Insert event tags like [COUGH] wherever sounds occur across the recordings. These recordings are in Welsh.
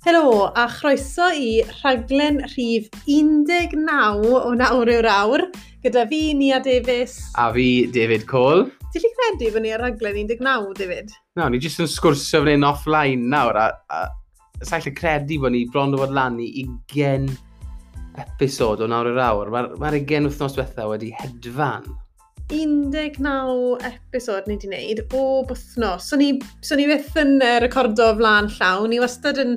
Helo, a chroeso i rhaglen rhif 19 o nawr yw'r awr, gyda fi, Nia Davies. A fi, David Cole. Ti'n lli credu bod ni ar rhaglen 19, David? No, ni jyst yn sgwrsio fan hyn offline nawr, a, a sa'n lle credu bod ni bron o fod lan i 20 episod o nawr yr awr. Mae'r ma 20 wythnos diwetha wedi hedfan. 19 episod ni wedi wneud o bythnos. So ni, so ni byth yn uh, recordo flaen llawn. Ni wastad yn,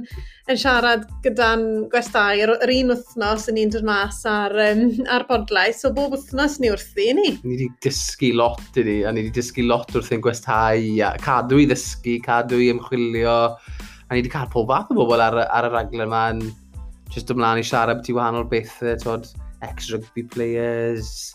yn siarad gyda'n gwestai yr, yr un wythnos yn ni'n dod mas ar, um, ar bodlau. So bob wythnos ni wrthi, ni? Ni wedi dysgu lot i ni, a ni wedi dysgu lot wrth ein gwestai. A cadw i ddysgu, cadw i ymchwilio. A ni wedi cael pob fath o bobl ar, ar y raglen yma yn just ymlaen i siarad beth i wahanol bethau, uh, extra rugby players,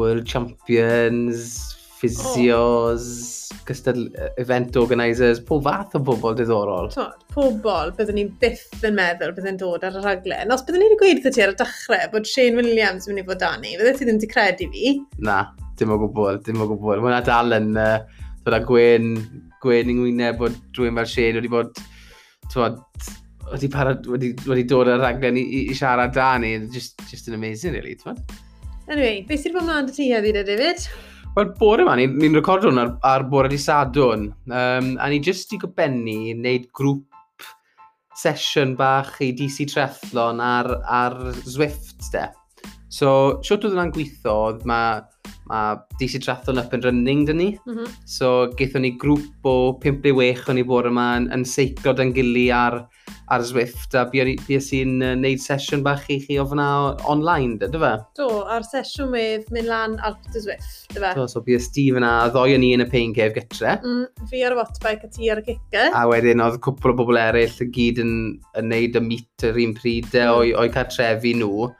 world champions, physios, oh. cystadl event organisers, pob fath o bobl diddorol. Tod, pobl byddwn ni byth yn meddwl byddai'n dod ar y rhaglen. Os byddwn ni wedi gweud ti ar y dechrau bod Shane Williams yn mynd i fod dani, byddai ti ddim wedi credu fi? Na, dim o gwbl, dim o gwbl. Mae'n dal yn uh, dod â gwen, gwen yng Ngwyneb bod rhywun fel Shane wedi bod, twod, wedi, parad, wedi, wedi dod ar rhaglen i, i, i siarad da ni. Just, just an amazing, really, twod? Anyway, beth sydd bod mlaen dy ti heddi da, David? Wel, bore yma, ni'n ni recordio hwn ar, ar bore di sadwn. Um, a ni jyst i gobennu wneud grŵp sesiwn bach i DC Trethlon ar, ar Zwift, de. So, siwt oedd yna'n gweithio, mae a DC Trathon up and running dyn ni. Mm -hmm. So gaethon ni grŵp o 5-6 o'n i bore yma yn, yn seiclo dan gili ar, ar Zwift a bys i'n uh, neud sesiwn bach i chi ofna online, dy fe? Do, a'r sesiwn wef mynd lan Alp to Zwift, dy fe? Do, so bys di fyna, ddoi o'n i yn y pain gef gytre. Mm, fi ar y wattbike a ti ar y cica. A wedyn oedd cwpl o bobl eraill y gyd yn, yn neud y meet yr un pryd mm. o'i, oi cartrefi nhw.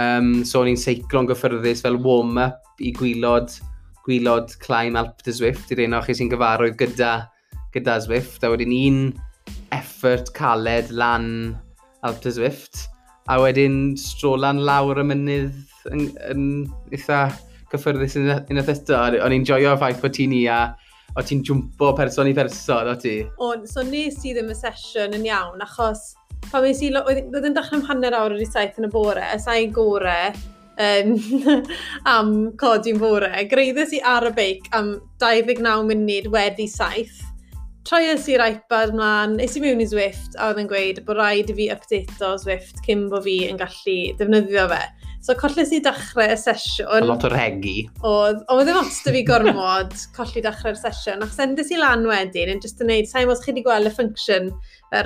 Um, so o'n i'n seiclo'n gyffyrddus fel warm-up i gwylod, gwylod Climb Alp de Zwift, i'r un o'ch chi sy'n gyfarwydd gyda, gyda Zwift. A wedyn un effort caled lan Alp de Zwift. A wedyn strolan lawr y mynydd yn, yn eitha cyffyrddus unwaith eto. O'n i'n joio ffaith bod ti'n i a o ti'n jwmpo person i person, o ti? On, so nes i ddim y sesiwn yn iawn, achos pan wnes i, oedd yn dechrau am hanner awr o'r saith yn y bore, a sa'i gore um, [LAUGHS] am codi'n bore. Greiddes i ar y beic am 29 munud wedi saith. Troes i'r iPad mlaen, es i mewn i Zwift a oedd yn gweud bod rhaid i fi update o Zwift cyn bod fi yn gallu defnyddio fe. So colles i dechrau y sesiwn. A lot o regi. Oedd, ond ddim ots da fi gormod [LAUGHS] colli dechrau'r sesiwn. Ac sendes i lan wedyn, yn just yn neud, sa'n os chi wedi gweld y ffynction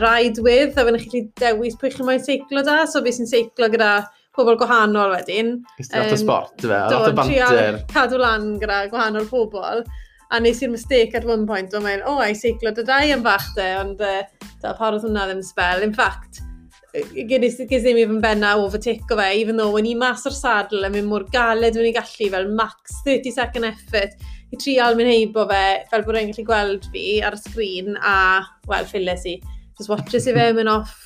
ride with, a fe'n chi dewis pwy chi'n moyn seiclo da, so beth sy'n seiclo gyda pobl gwahanol wedyn. Lot o sport, fe, lot o banter. cadw lan gyda gwahanol pobl. A nes i'r mistake at one point, o'n mynd, o, oh, i seiclo dy dau yn fach de, ond uh, da, parodd hwnna ddim spel. In fact, gydys ddim i fy benna overtake o fe, even though when i mas o'r sadl yn mynd mor galed fy'n i gallu fel max 30 second effort, i trial mynd heibo fe fel bod e'n gallu gweld fi ar y sgrin a, wel, ffiles i. Just watches i fe mynd off.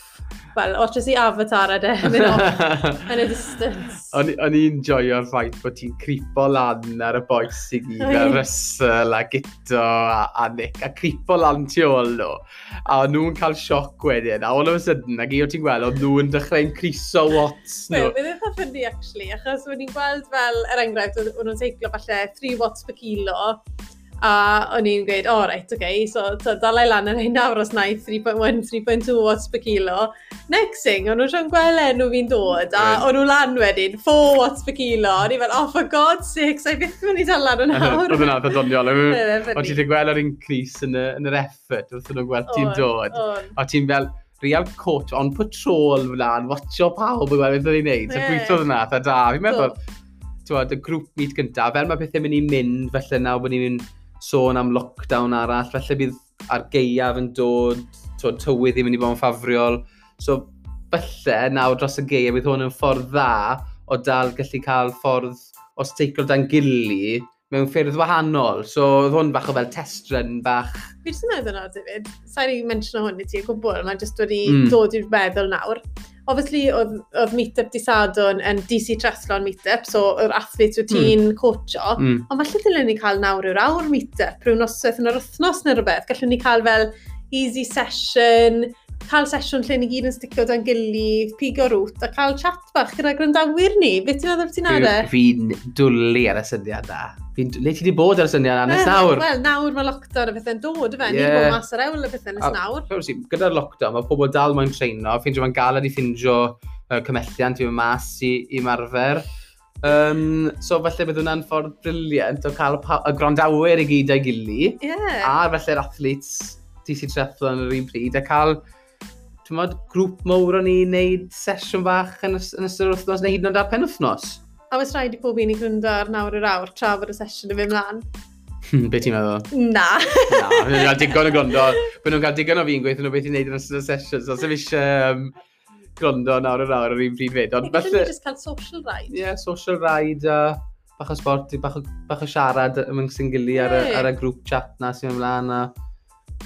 Wel, watches i avatar ade, mynd off [LAUGHS] yn y distance. O'n i'n joio'r ffaith bod ti'n cripo lan ar y boes i gyd, a Russell, a Gito, a, a Nick, a cripo lan tu ôl nhw. A o'n nhw'n cael sioc wedyn, a all of a sudden, ag i o ti'n gweld, o'n nhw'n dechrau'n criso watts nhw. Wel, bydd ddim ffynnu, actually, achos o'n i'n gweld fel, er enghraifft, o'n nhw'n teiglo falle 3 watts per kilo, A o'n i'n gweud, o oh, reit, oce, okay. so so dalai lan yn ein nawr os naeth 3.1, 3.2 watts per kilo. Next thing, o'n nhw'n rhan gweld enw fi'n dod, a o'n nhw lan wedyn, 4 watts per kilo. O'n i'n fel, oh for God's sakes, a i beth o'n i dal lan yn nawr. Oedd yna, dda doniol. [LAUGHS] O'n ti'n gweld yr increase yn, yn yr effort, wrth o'n gweld ti'n dod. A ti'n fel, real coach on patrol flaen, watcho pawb yn gweld beth o'n i'n neud. So gweithiodd yna, dda da. Fi'n meddwl, y grŵp meet gyntaf, fel mae pethau mynd i mynd, felly nawr bod ni'n sôn am lockdown arall, felly bydd ar geiaf yn dod, to, tywydd i mynd i bod yn ffafriol. So, felly, nawr dros y geiaf bydd hwn yn ffordd dda o dal gallu cael ffordd o steicl dan gili mewn ffyrdd wahanol. So, oedd hwn bach o fel test run bach. Fi jyst yn meddwl nawr, David. sa'n ni mention o hwn i ti o gwbl, mae'n jyst wedi mm. dod i'r meddwl nawr obviously, oedd, oedd meet-up di sadwn yn DC Treslon meet-up, so yr athlet yw mm. ti'n mm. coacho, mm. ond falle dylen ni cael nawr yw'r awr meet-up, rhywun noswaith yn yr wythnos neu rhywbeth, gallwn ni cael fel easy session, cael sesiwn lle ni gyd yn sticio dan gilydd, pigo rwt, a cael chat bach gyda grandawyr ni. Fe ti'n meddwl ti'n arach? Fi'n dwlu ar y syniad da. Le ti wedi bod ar y syniad nes nawr? Wel, nawr mae lockdown a bethau'n dod, fe. Yeah. Ni'n bod mas ar ewl y bethau nes nawr. Gyda'r lockdown, mae pobl dal mwyn treino. Ffindio mae'n galed i ffindio uh, cymhelliant i mas i, i marfer. Um, so falle bydd hwnna'n ffordd briliant o cael y grondawyr i gyd a'i gili. Yeah. A falle'r athletes DC Triathlon yr un pryd a cael mod, grŵp mowr o'n i wneud sesiwn bach yn, yn ystod yr wythnos neu hyd yn oed ar pen wythnos. A wnes rhaid i pob un i gryndo ar nawr yr awr tra bod y sesiwn yn fy mlaen. Hmm, be ti'n meddwl? Na. Na, bod nhw'n cael digon o gryndo. Bod nhw'n cael digon o fi'n gweithio nhw beth i'n neud yn ystod y sesiwn. So, sef eisiau um, gwrando nawr yr awr yr un pryd fyd. Ond felly... Ni'n just cael social ride. Ie, yeah, social ride a uh, bach o sport, bach o, bach o siarad ymwng sy'n gili ar, y, ar y grŵp chat na sy'n ymlaen. A...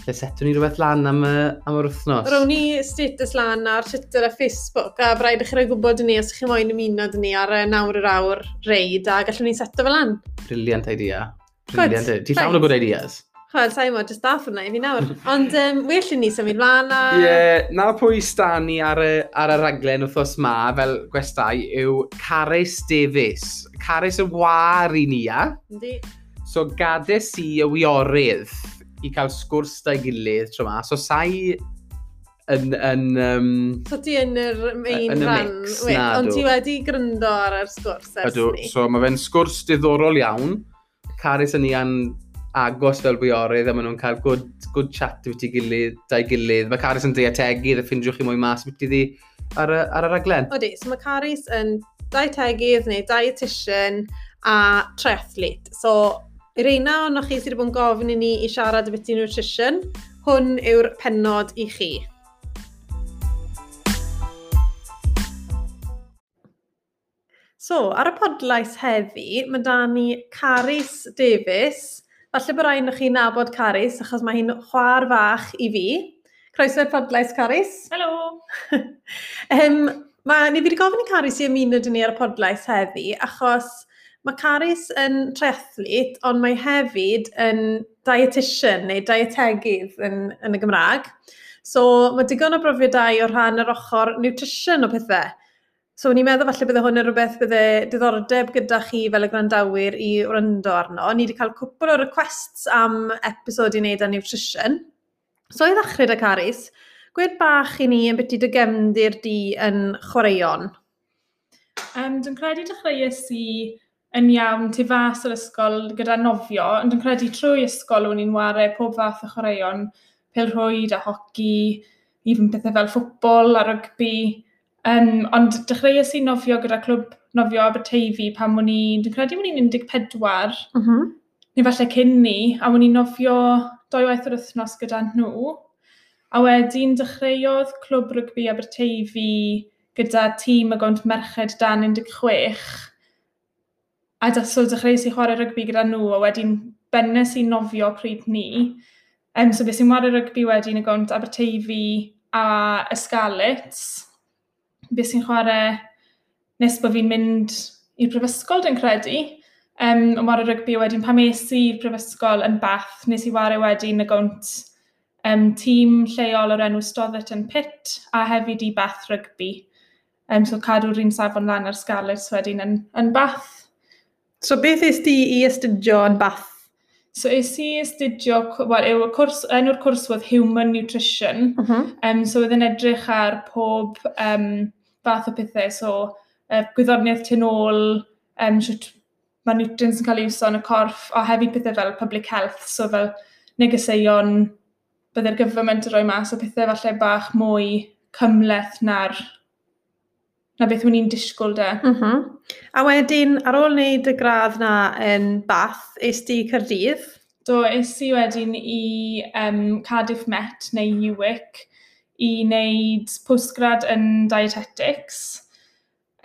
Lle setwn ni rhywbeth lan am, am yr wythnos. Rown ni status lan ar Twitter a Facebook a braid eich rhoi gwybod ni os ych chi moyn ymuno dyn ni ar nawr yr awr reid a gallwn ni seto fel lan. Briliant idea. Briliant idea. Ti'n llawn o good ideas? Wel, sa'i mo, jyst daff hwnna i fi nawr. Ond um, well ni symud mlaen a... Ie, yeah, na pwy stan ni ar y, ar y raglen wrthos ma, fel gwestai, yw Carys Davies. Carys y war i ni, a? Yndi. So gades i y wiorydd i cael sgwrs da'i gilydd tro ma. So sai yn... yn um, so ti yn yr main yn rhan, ond ti wedi gryndo ar yr sgwrs ers Ydw, ni. So mae fe'n sgwrs diddorol iawn. Caris yn i'n agos fel bwiorydd a maen nhw'n cael good, good chat wyt ti gilydd, da'i gilydd. Mae Caris yn deiategu, dda ffindiwch chi mwy mas wyt ti ddi ar y, ar y raglen. Odi, so mae Caris yn dietegydd neu dietitian a triathlete. So Yr eina o'n chi sydd wedi bod yn gofyn i ni i siarad ambytu nutrition, hwn yw'r penod i chi. So, ar y podlais heddi, mae da ni Caris Davies. Falle bod rhaid chi nabod Caris, achos mae hi'n chwar fach i fi. Croeso i'r podlais, Caris. Helo! [LAUGHS] um, mae, ni wedi gofyn i Caris i ymuno dyn ni ar y podlais heddi, achos Mae Caris yn triathlete, ond mae hefyd yn dietitian neu dietegydd yn, yn y Gymraeg. So mae digon o brofiadau o rhan yr ochr nutrition o pethau. So ni'n meddwl falle bydde hwn yn rhywbeth bydde diddordeb gyda chi fel y grandawyr i wrando arno. Ni wedi cael cwpl o requests am episod i wneud â nutrition. So i ddechrau da Caris, gwed bach i ni yn beth i dy gefndir di yn chwaraeon? Um, dwi'n credu dechreuais i yn iawn tu fas yr ysgol gyda nofio, ond yn credu trwy ysgol o'n i'n wario pob fath o chwaraeon, pelrhwyd a hoci, even pethau fel ffwbol a rygbi. Um, ond dechreuais i nofio gyda clwb nofio Aberteifi pan o'n i, dwi'n credu o'n i'n 14, mm -hmm. neu falle cyn ni, a o'n i'n nofio doi waith yr wythnos gyda nhw. A wedyn dechreuodd clwb rygbi Aberteifi gyda tîm y gond merched dan 16 A so dechreuais i chwarae rygbi gyda nhw, a wedyn bennes i nofio pryd ni. Um, so beth sy'n wario rygbi wedyn y gont Aberteifi a Esgalit. Beth sy'n chwarae nes bod fi'n mynd i'r prifysgol, dwi'n credu. Um, yn wario rygbi wedyn pam es i'r prifysgol yn bath, nes i wario wedyn y gont um, tîm lleol o'r enw Stoddet yn a hefyd i bath rygbi. Um, so cadw'r un safon lan ar Scarlett wedyn yn, yn bath. So beth ys ti i astudio yn bath? So es i astudio, wel, yw cwrs, enw'r cwrs oedd Human Nutrition. Uh -huh. um, so oedd yn edrych ar pob um, fath o pethau, so uh, gwyddoniaeth tu ôl, um, siwt mae nutrients yn cael ei wso yn y corff, a hefyd pethau fel public health, so fel negeseuon, byddai'r gyfrwment yn rhoi mas o pethau falle bach mwy cymleth na'r na beth wna'n i'n disgwyl de. Mm -hmm. A wedyn, ar ôl wneud y gradd na yn Bath, eis di Cyrdydd? Do, eis i wedyn i um, Cardiff Met neu UWIC i wneud postgrad yn dietetics,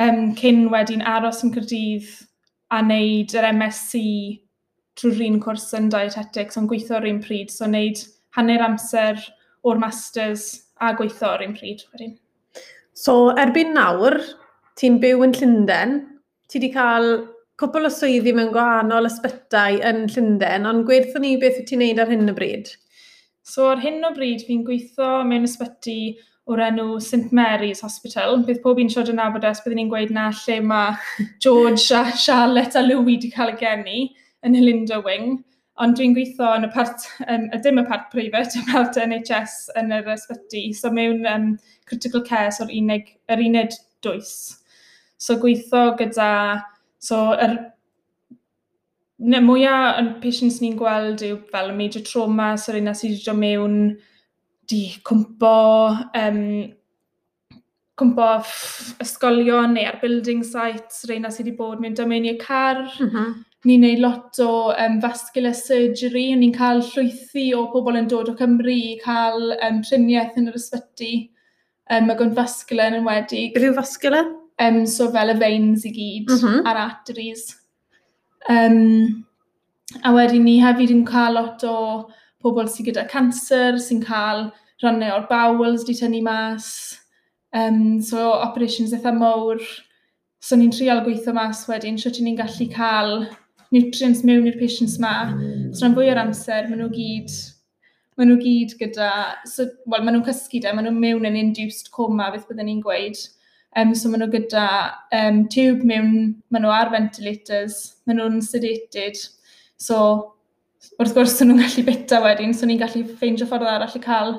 um, cyn wedyn aros yn Cyrdydd a wneud yr MSc trwy'r un cwrs yn dietetics, ond gweithio ar un pryd, so wneud hanner amser o'r masters a gweithio ar un pryd wedyn. So, erbyn nawr, ti'n byw yn Llundain, ti wedi cael cwpl o swyddi mewn gwahanol ysbytau yn Llundain, ond gweithio ni beth wyt ti'n neud ar hyn o bryd? So ar hyn o bryd fi'n gweithio mewn ysbyty o'r enw St Mary's Hospital. Bydd pob un siod yn nabod es, byddwn ni'n gweud na lle mae George a Charlotte a Louis wedi cael ei geni yn Helindo Wing. Ond dwi'n gweithio yn y part, um, dim y part private, [LAUGHS] y part NHS yn yr ysbyty. So mewn um, critical care, so'r unig, yr uned dwys. So gweithio gyda, so yr ne, mwyaf yn patients ni'n gweld yw fel major trauma, so'r un sydd wedi dod mewn, di cwmpo, um, cwmpo ysgolion neu ar building sites, reina sydd wedi bod mewn domeniau car. Mm -hmm. Ni'n neud lot o um, vascular surgery, ni'n cael llwythi o pobl yn dod o Cymru i cael um, triniaeth yn yr ysbyty um, mae gwn vascular yn enwedig. Beth yw vascular? Um, so fel y veins i gyd mm -hmm. a'r arteries. Um, a wedyn ni hefyd yn cael lot o pobl sydd gyda cancer, sy'n cael rhannau o'r bowels di tynnu mas, um, so operations eitha mowr. So ni'n trial gweithio mas wedyn, sio ni'n gallu cael nutrients mewn i'r patients ma. So rhan fwy o'r amser, maen nhw gyd maen nhw gyd gyda, so, wel, maen nhw'n cysgu da, maen nhw mewn yn induced coma, beth byddwn ni'n gweud. Um, so maen nhw gyda um, tube mewn, maen nhw ar ventilators, maen nhw'n sedated. So wrth gwrs, so nhw'n gallu bita wedyn, so ni'n gallu ffeindio ffordd arall i cael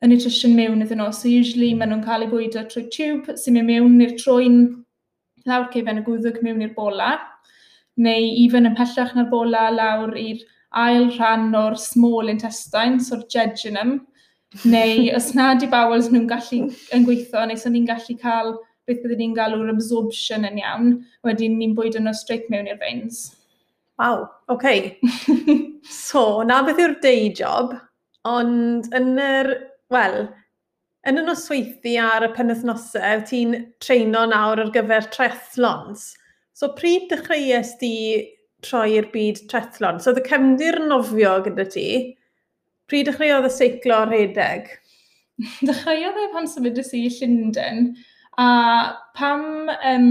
y nutrition mewn iddyn nhw. So usually maen nhw'n cael eu bwydo trwy tube sy'n mynd mewn i'r trwy'n lawr cefen y gwddwg mewn i'r bola, neu even yn pellach na'r bola lawr i'r ail rhan o'r small intestine, so'r jejunum, neu [LAUGHS] os nad i bowels nhw'n gallu yn gweithio, neu so ni'n gallu cael beth byddwn ni'n galw'r absorption yn iawn, wedyn ni'n bwyd yn o straight mewn i'r veins. Waw, oce. Okay. [LAUGHS] so, na beth yw'r day job, ond yn yr, wel, yn y nosweithi ar y penwthnosau, ti'n treino nawr ar gyfer triathlons. So, pryd dechreuais di troi i'r byd trethlon. So, oedd y cefndir nofio gyda ti, pryd dechreuodd y seiclo rhedeg? [LAUGHS] Dechreuodd e pan symudus i Llundain, a pam um,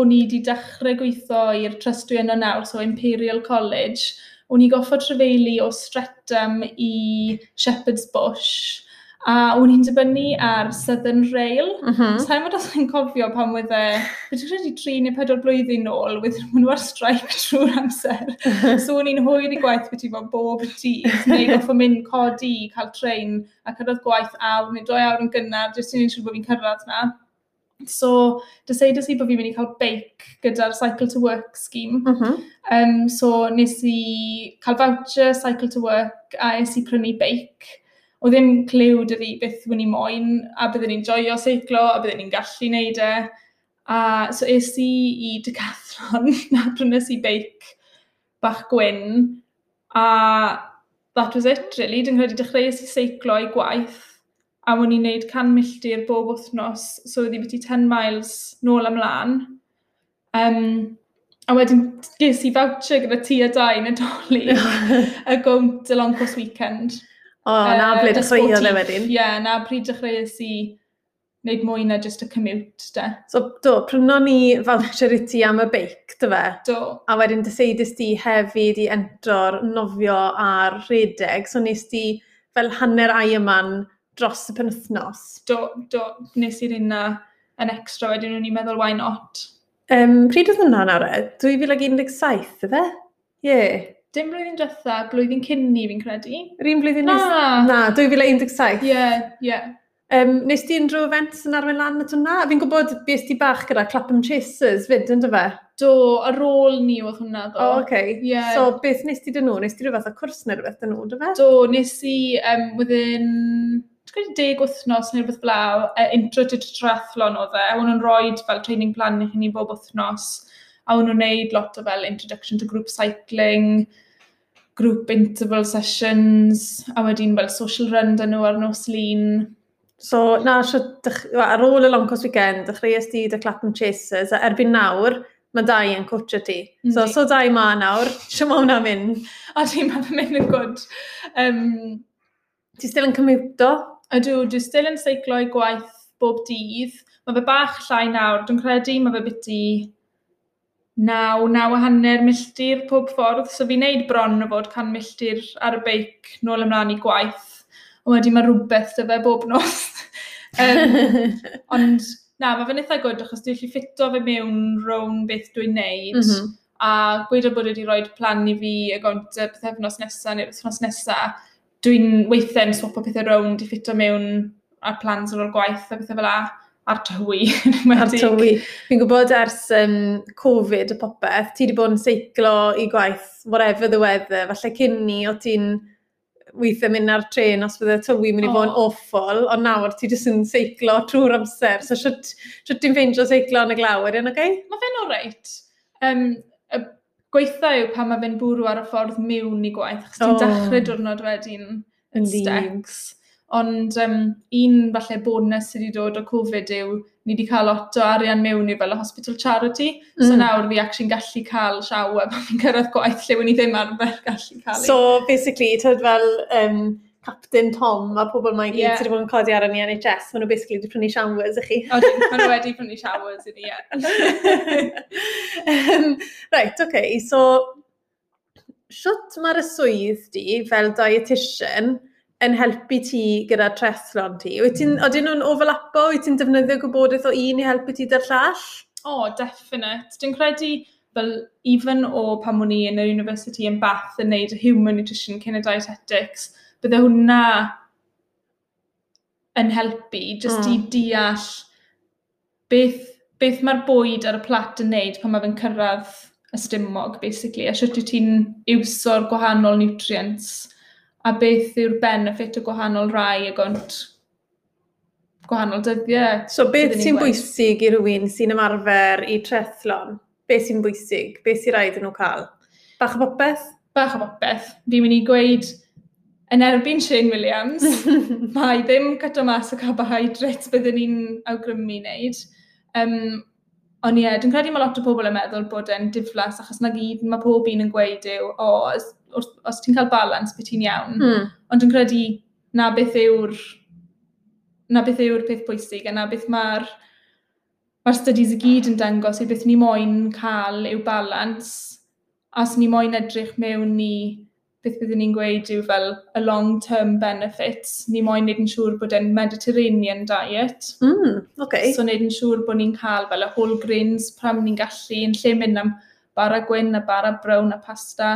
o'n i wedi dechrau gweithio i'r trustwy yno nawr, so Imperial College, o'n i goffo trefeili o Streatham i Shepherd's Bush, A o'n i'n dibynnu ar Southern Rail. Mm -hmm. Sa'n fod os cofio pan wedd e, beth yw'n credu tri neu pedwar blwyddyn nôl, wedd nhw'n e ar straic [LAUGHS] trwy'r amser. [LAUGHS] so o'n i'n hwyr i gwaith beth i fod bob dydd, neu goff yn mynd codi, cael trein, a cyrraedd gwaith awr, neu doi awr yn gynnar, jyst i'n siŵr bod fi'n cyrraedd na. So, decidus i bod fi'n mynd i cael beic gyda'r Cycle to Work scheme. Mm -hmm. um, so, nes i cael voucher, Cycle to Work, a es i prynu beic o ddim clyw dy fi beth wyn i moyn, a byddwn ni'n joio seiclo, a byddwn ni'n gallu neud e. A so es i i Decathlon, [LAUGHS] na prynes i beic bach gwyn, a that was it, really. Dwi'n credu dechreuais i seiclo i gwaith, a wwn i'n neud can milltir bob wythnos, so wedi byti 10 miles nôl ymlaen. Um, a wedyn ges i voucher gyda ti a dau yn y doli y gownt y long course weekend. O, oh, na ble dechreuodd e wedyn. Ie, yeah, na pryd dechreuais i wneud mwy na just a commute, de. So, do, pryno ni voucher i ti am y beic, dy fe? Do. A wedyn dyseidus ti hefyd i entro'r nofio a'r rhedeg. so nes ti fel hanner Ironman dros y penwthnos. Do, do, nes i'r unna yn extra, wedyn nhw'n i'n meddwl, why not? Um, pryd oedd hwnna nawr e? 2017, yfe? Ie. Yeah dim blwyddyn diwetha, blwyddyn cyn ni fi'n credu. Yr un blwyddyn na. nes... Na. 2017. Ie, yeah, ie. Yeah. Um, nes di unrhyw events yn arwain lan at hwnna? Fi'n gwybod beth di bach gyda Clapham Chasers fyd, yn fe? Do, ar ôl ni oedd hwnna ddo. O, oh, okay. yeah. So, beth nes di dyn nhw? Nes di rhywbeth o cwrs neu rhywbeth dyn nhw, dy fe? Do, nes i um, within gwneud deg wythnos neu rhywbeth blaw, uh, e, intro to triathlon oedd e, Ewan nhw'n rhoi fel training plan i chi ni bob wythnos a o'n nhw'n neud lot o fel introduction to group cycling, group interval sessions, a wedyn fel social run dyn nhw ar nos lun. So, na, ar ôl y long course weekend, dechreuais di dy Clapham Chasers, a erbyn nawr, mae dau yn cwtio ti. So, so dau ma nawr, sio ma hwnna mynd. A ti'n meddwl mynd yn gwrdd. Um, ti still yn cymwto? Ydw, dwi still yn seiclo i gwaith bob dydd. Mae fe bach llai nawr, dwi'n credu mae fe biti naw, naw a hanner milltir pob ffordd. So fi'n neud bron o fod can milltir ar y beic nôl ymlaen i gwaith. Ond wedyn mae rhywbeth dy fe bob nos. [LAUGHS] um, ond na, mae fe'n eitha gwrdd achos dwi'n lli ffito fe mewn rown beth dwi'n neud. Mm -hmm. A gweud bod wedi rhoi plan i fi y gont y pethefnos nesaf neu wythnos nesaf, dwi'n weithau'n swopo pethau rownd i ffito mewn a'r plans o'r gwaith a pethau fel la ar tywi. [LAUGHS] ar tywi. Fi'n gwybod ers um, Covid y popeth, ti wedi bod yn seiclo i gwaith, whatever the weather, falle cyn ni o ti'n weithio mynd ar tren os bydde tywi mynd i fod yn awful, ond nawr ti jyst yn seiclo trwy'r amser, so siwt ti'n ffeindio seiclo yn y glawr yn, oce? Okay? Mae fe'n o reit. Um, y gweitha yw pan mae fe'n bwrw ar y ffordd mewn i gwaith, chos ti'n oh. dechrau diwrnod wedyn yn stecs. Ond um, un falle bonus sydd wedi dod o Covid yw ni wedi cael lot o arian mewn i fel y hospital charity. Mm. So nawr fi actually'n gallu cael siawa pan fi'n cyrraedd gwaith lle wni ddim arfer gallu cael. So basically, tyd fel um, Captain Tom a pobl mae'n gyd yeah. sydd wedi bod yn codi ar yn NHS, maen nhw basically wedi prynu showers i chi. o, maen nhw wedi prynu showers i ni, ie. um, right, okay, so siwt mae'r swydd di fel dietitian yn helpu ti gyda trethlon ti? Wyt ti'n, hmm. nhw'n overlapo? Wyt ti'n defnyddio gwybodaeth o un i helpu ti dy'r llall? O, oh, definite. Dwi'n credu fel even o pan o'n i yn yr University yn Bath yn neud Human Nutrition cyn y Dietetics, bydde hwnna yn helpu just mm. i hmm. deall beth, beth mae'r bwyd ar y plat yn neud pan mae fe'n cyrraedd y stymog, basically, a sut wyt ti'n iwso'r gwahanol nutrients a beth yw'r benefit o gwahanol rai ag gont gwahanol dyddiau. So beth sy'n bwysig i rhywun sy'n ymarfer i trethlon? Beth sy'n bwysig? Beth sy'n rhaid yn nhw cael? Bach o bopeth? Bach o bopeth. Fi'n mynd i gweud yn erbyn Shane Williams, [LAUGHS] mae ddim cyto mas o carbohydrates byddwn ni'n awgrymu i wneud. Um, ond ie, dwi'n credu mae lot o pobl yn meddwl bod e'n diflas achos na gyd mae pob un yn gweud yw, o, oh, os ti'n cael balans, beth ti'n iawn. Mm. Ond dwi'n credu na beth yw'r na beth yw'r peth pwysig a na beth mae'r mae'r studies y gyd yn dangos i beth ni moyn cael yw balans a os ni moyn edrych mewn i beth byddwn ni'n gweud yw fel a long-term benefits. Ni moyn wneud yn siŵr bod e'n Mediterranean diet. Mm, okay. So wneud yn siŵr bod ni'n cael fel y whole grains pram ni'n gallu yn lle mynd am bara gwyn a bara brown a pasta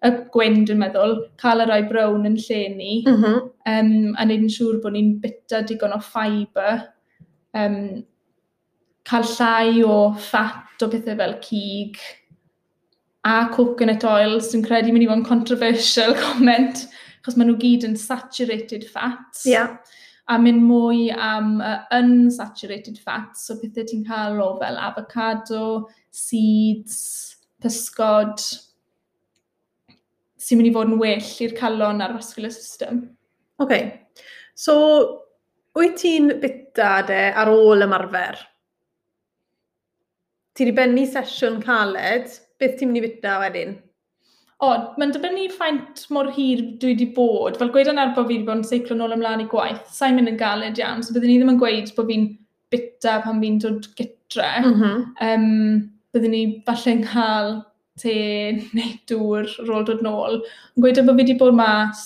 y gwyn, dwi'n meddwl, cael yr oi brown yn lle ni, mm -hmm. um, a wneud yn siŵr bod ni'n bita digon o ffaibr, um, cael llai o ffat o bethau fel cig, a coconut oil, sy'n credu mynd i fod yn controversial [LAUGHS] comment, achos maen nhw gyd yn saturated fats. Yeah. A mynd mwy am uh, unsaturated fats, so pethau ti'n cael o fel avocado, seeds, pysgod, sy'n mynd i fod yn well i'r calon a'r vascular system. Oce. Okay. So, wyt ti'n bita de ar ôl ymarfer? Ti wedi bennu sesiwn caled, beth ti'n mynd i bita wedyn? O, mae'n dibynnu ffaint mor hir dwi wedi bod. Fel gweud yn arbo fi wedi bod yn seiclo nôl ymlaen i gwaith, sa'n mynd yn galed iawn, so byddwn ni ddim yn gweud bod fi'n bita pan fi'n dod gytre. Mm -hmm. um, byddwn ni falle'n cael te neu dŵr rôl dod nôl. Yn gweud bod fi wedi bod mas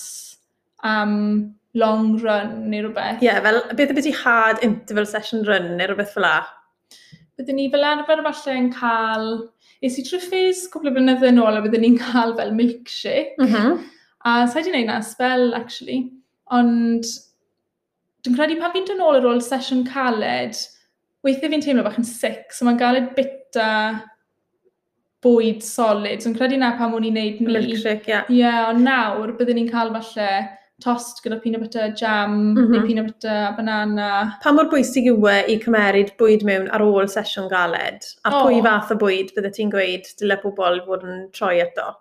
am long run neu rhywbeth. Ie, yeah, fel beth y beth i hard interval session run neu rhywbeth fel la? Byddwn ni fel arfer falle yn cael... Es i trwy ffys cwbl o blynyddoedd yn ôl a byddwn ni'n cael fel milkshake. Mm -hmm. A sa'i di wneud na spell, actually. Ond dwi'n credu pan fi'n dod nôl ar ôl sesiwn caled, weithiau fi'n teimlo bach yn sick, so mae'n galed bita bwyd solid. So, yn credu na pam o'n i'n neud ni. Milkshake, ie. Yeah. Ie, yeah, ond nawr byddwn ni'n cael falle tost gyda peanut butter jam, mm -hmm. neu mhm. peanut butter a banana. Pa mor bwysig yw e i cymeryd bwyd mewn ar ôl sesiwn galed? A oh. pwy fath o bwyd bydde ti'n gweud dyle pobl fod yn troi eto?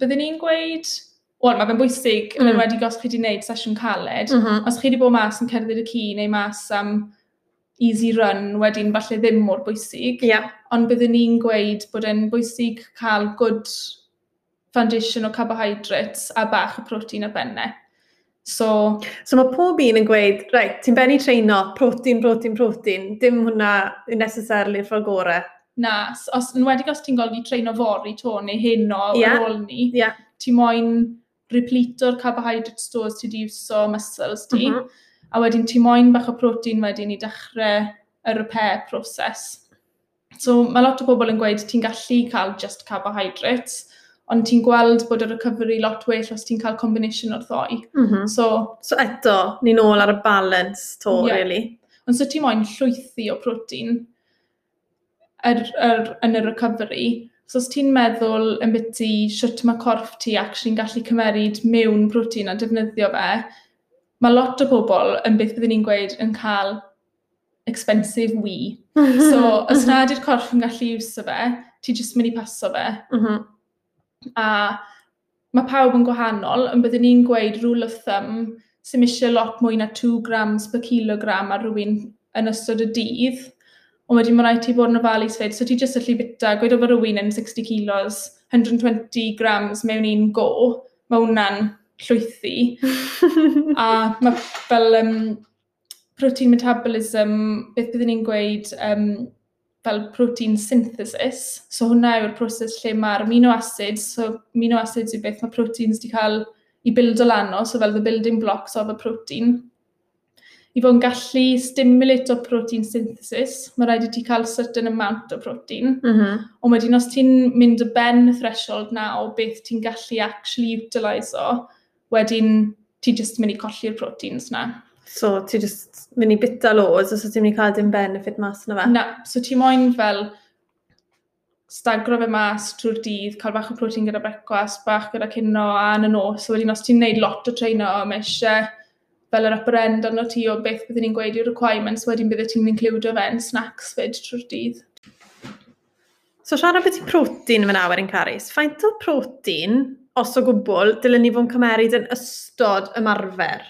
Byddwn ni'n gweud... Wel, mae fe'n bwysig, mm. yn wedi mhm. os chi wedi gwneud sesiwn caled, mm -hmm. os chi wedi bod mas yn cerdded y cu neu mas am um, easy run wedyn falle ddim mor bwysig. Yeah. Ond byddwn ni'n gweud bod e'n bwysig cael good foundation o carbohydrates a bach o protein a benne. So, so mae pob un yn gweud, right, ti'n benni treino, protein, protein, protein, dim hwnna yn necessarily ffordd gore. Na, os, yn wedi os ti'n golygu treino fori to neu heno yeah. ar ôl ni, yeah. ti moyn repleto'r carbohydrate stores ti di iwso muscles ti. Mm -hmm A wedyn ti moyn bach o protein wedyn i dechrau y repair proses. So mae lot o bobl yn gweud ti'n gallu cael just carbohydrates, ond ti'n gweld bod y recovery lot well os ti'n cael combination o'r ddoi. Mm -hmm. so, so eto, ni ôl ar y balance to, yeah. really. Ond so ti'n moyn llwythi o protein er, er, yn y recovery, so os ti'n meddwl yn byty siwt mae corff ti ac sy'n gallu cymeryd mewn protein a defnyddio fe, mae lot o bobl yn beth byddwn ni'n gweud yn cael expensive we. [LAUGHS] so, os na ydy'r corff yn gallu iwso fe, ti jyst mynd i paso fe. Mm -hmm. A mae pawb yn gwahanol, yn byddwn ni'n gweud rule of thumb, sy'n eisiau lot mwy na 2 grams per kilogram ar rhywun yn ystod y dydd. Ond wedyn mae'n rhaid ti bod yn ofalus fed, so ti jyst allu bita, gweud o fy rhywun yn 60 kilos, 120 grams mewn un go, mae hwnna'n llwythi. [LAUGHS] a mae fel um, protein metabolism, beth byddwn ni'n gweud, um, fel protein synthesis. So hwnna yw'r proses lle mae'r amino acids, so amino acids yw beth mae proteins wedi cael i build o lano, so fel the building blocks of a protein. I fod yn gallu stimulate o protein synthesis, mae rhaid i ti cael certain amount o protein. Mm -hmm. Ond wedyn os ti'n mynd y ben threshold na o beth ti'n gallu actually utilise o, Wedyn, ti jyst mynd i colli'r proteins na. So, ti jyst mynd i bita loads, os so ti'n mynd i cael dim benefit mas na fe? Na, so ti moyn fel stagro fe mas trwy'r dydd, cael bach o protein gyda brecwast, bach gyda cynno a yn y nos. So wedyn os ti'n neud lot o treino, mae eisiau fel yr upper end arno ti o beth byddwn ni'n gweud i'r requirements, wedyn byddai ti'n includio fe yn snacks fyd trwy'r dydd. So siarad beth i protein yn awyr yn caris. Faint o protein os o gwbl, dylen ni fod yn cymeryd yn ystod ymarfer.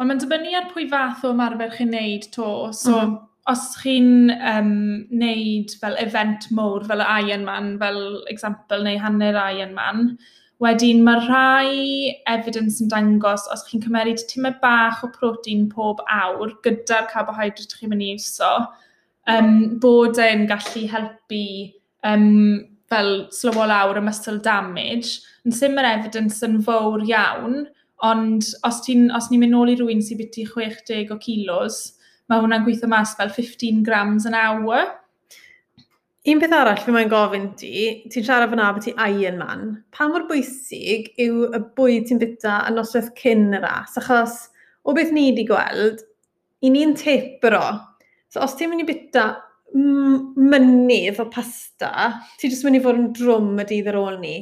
Ond mae'n dibynnu ar pwy fath o ymarfer chi'n neud to. So, mm. os chi'n um, neud fel event mowr, fel y Ironman, fel example, neu hanner Ironman, wedyn mae rhai evidence yn dangos os chi'n cymeryd tymau bach o protein pob awr gyda'r carbohydrate chi'n mynd i iwso, um, bod e'n gallu helpu um, fel slywo lawr y muscle damage, yn sym yr evidence yn fawr iawn, ond os, os ni'n mynd nôl i rhywun sy'n byty 60 o kilos, mae hwnna'n gweithio mas fel 15 grams an hour. Un peth arall fi mae'n gofyn ti, ti'n siarad fyna bod ti Iron Man, pa mor bwysig yw y bwyd ti'n byta yn noswaith cyn y ras? Achos o beth ni wedi gweld, i ni'n tepro. So os ti'n mynd i byta mynydd o pasta, ti jyst mynd i fod yn drwm y dydd ar ôl ni.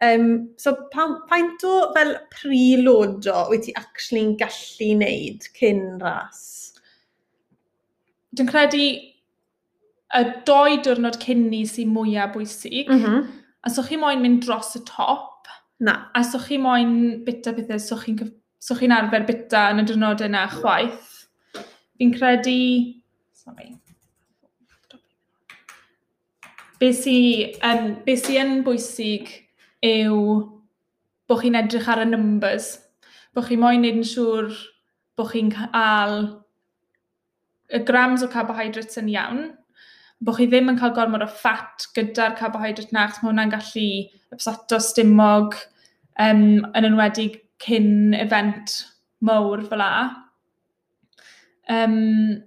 Um, so pa, paint o fel prelodo wyt ti actually'n gallu wneud cyn ras? Dwi'n credu y doi diwrnod cyn ni sy'n mwyaf bwysig. Mm -hmm. A so chi moyn mynd dros y top. Na. A so chi moyn bita bethau, so chi'n so chi arfer bita yn y diwrnod yna chwaith. Fi'n credu... Sorry. Be sy, um, be sy yn bwysig yw bod chi'n edrych ar y numbers. Bod chi moyn wneud yn siŵr bod chi'n cael y grams o carbohydrates yn iawn, bod chi ddim yn cael gormod o ffat gyda'r carbohydrate na, mae hwnna'n gallu ypsato stymog um, yn enwedig cyn event mawr fel la. Um,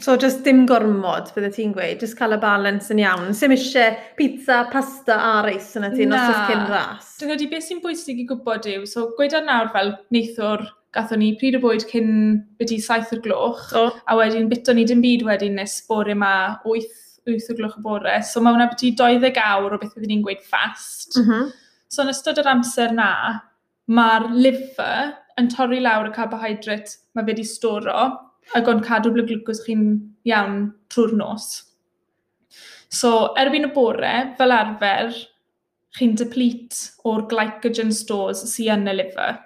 So, just dim gormod, bydde ti'n gweud, just cael y balance yn iawn. Sym eisiau pizza, pasta a reis yna ti, nos oes cyn ras. Dyna di beth sy'n bwysig i gwybod yw. So, gweda nawr fel neithwr, gatho ni pryd o bwyd cyn byddu saith o'r gloch, oh. a wedyn bito ni dim byd wedyn nes bore yma 8, 8 o'r gloch y bore. So, mae hwnna byddu 20 awr o beth byddwn ni'n gweud fast. Mm -hmm. So, yn ystod yr amser na, mae'r liver yn torri lawr y carbohydrate mae fe wedi storo, ac o'n cadw ble glwcws chi'n iawn trwy'r nos. So, erbyn y bore, fel arfer, chi'n deplete o'r glycogen stores sy'n yn y liver.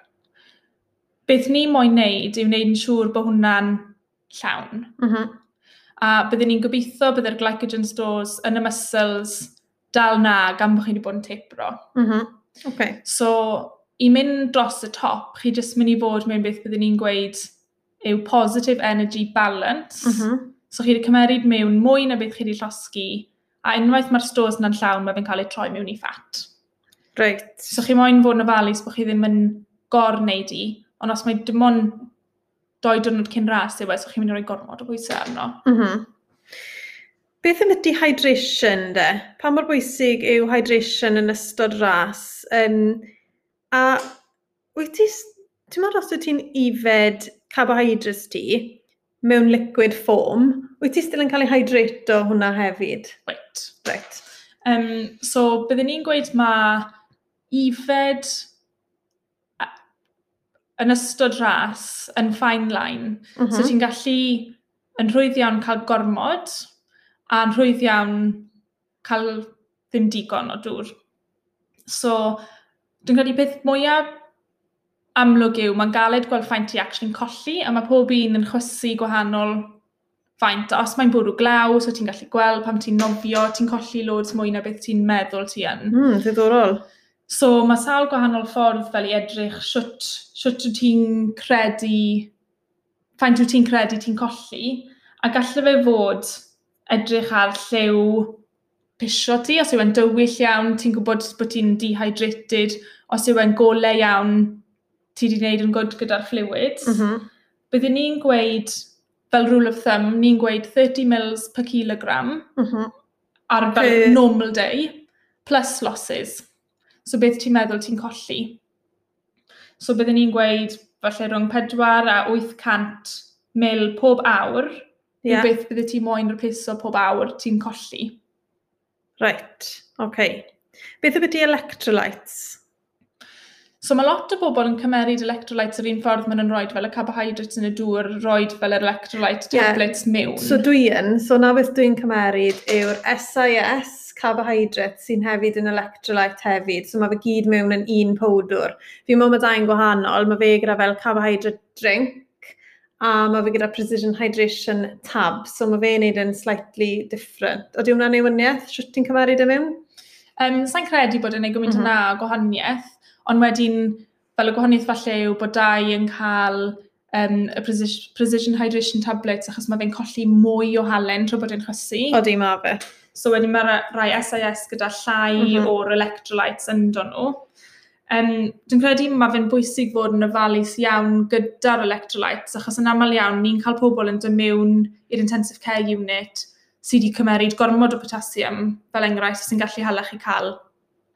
Beth ni moyn wneud yw wneud yn siŵr bod hwnna'n llawn. Mm -hmm. A byddwn ni'n gobeithio byddai'r glycogen stores yn y muscles dal na gan bod chi wedi bod yn teipro. Mm -hmm. okay. So, i mynd dros y top, chi jyst mynd i fod mewn beth byddwn ni'n gweud – yw positive energy balance. Mm -hmm. So chi wedi cymeryd mewn mwy na beth chi wedi llosgu, a unwaith mae'r stores yna'n llawn, mae fe'n cael ei troi mewn i ffat. Right. So chi moyn fod yn ofalus bod chi ddim yn gorneud i, ond os mae dim ond doi dwrnod cyn ras yw e, so chi'n mynd i roi gormod o bwysau arno. Mm -hmm. Beth yn y dehydration de? Pa mor bwysig yw hydration yn ystod ras? Um, a wyt ti ti'n meddwl os wyt ti'n ifed carbohydrates ti mewn liquid form, wyt ti still yn cael ei hydrato hwnna hefyd? Right. Right. Um, so, byddwn ni'n gweud mae ifed yn ystod ras yn fine line. Mm -hmm. So, mhm. ti'n gallu yn rhwydd iawn cael gormod a'n rhwydd iawn cael ddim digon o dŵr. So, dwi'n credu beth mwyaf amlwg yw, mae'n galed gweld ffaint i actually'n colli, a mae pob un yn chwysu gwahanol faint. Os mae'n bwrw glaw, so ti'n gallu gweld pam ti'n nofio, ti'n colli loads mwy na beth ti'n meddwl ti yn. Mm, ddiddorol. So mae sawl gwahanol ffordd fel i edrych siwt, siwt wyt ti'n credu, ffaint wyt ti'n credu ti'n colli, a gallai fe fod edrych ar lliw pisio ti, os yw e'n dywyll iawn, ti'n gwybod bod ti'n dehydrated, os yw e'n golau iawn, ti wedi gwneud yn gwrdd gyda'r fluids, mm -hmm. byddwn ni'n gweud, fel rule of thumb, ni'n gweud 30 mils per kilogram mm -hmm. ar fel okay. normal day, plus losses. So beth ti'n meddwl ti'n colli? So byddwn ni'n gweud, falle rhwng 4 a 800 mil pob awr, yeah. yw beth bydde ti moyn replaceo pob awr ti'n colli. Right, oce. okay. Beth ydy electrolytes? So mae lot o bobl yn cymeryd electrolytes yr un ffordd maen nhw'n rhoi fel y carbohydrates yn y dŵr, rhoi fel yr electrolyte tablets yeah. mewn. So dwi yn, so na beth dwi'n cymeryd yw'r SIS carbohydrates sy'n hefyd yn electrolyte hefyd, so mae fe gyd mewn yn un powdwr. Fi'n meddwl mae dain gwahanol, mae fe gyda fel carbohydrate drink, a mae fe gyda precision hydration tab, so mae fe'n neud yn slightly different. Oeddi hwnna'n newyddiaeth? Sut ti'n cymeryd y mewn? Um, Sa'n credu bod yn ei gymaint mm -hmm. yna gwahaniaeth, Ond wedyn, fel y gwahaniaeth falle yw bod dau yn cael um, y precision hydration tablets achos mae fe'n colli mwy o halen trwy bod e'n chwysu. O di ma fe. So wedyn mae rai SIS gyda llai mm -hmm. o'r electrolytes ynddo nhw. Um, dwi'n credu mae fe'n bwysig fod yn ofalus iawn gyda'r electrolytes, achos yn aml iawn ni'n cael pobl yn dod mewn i'r intensive care unit sydd wedi cymeryd gormod o potasiwm, fel enghraifft, sy'n gallu hala chi cael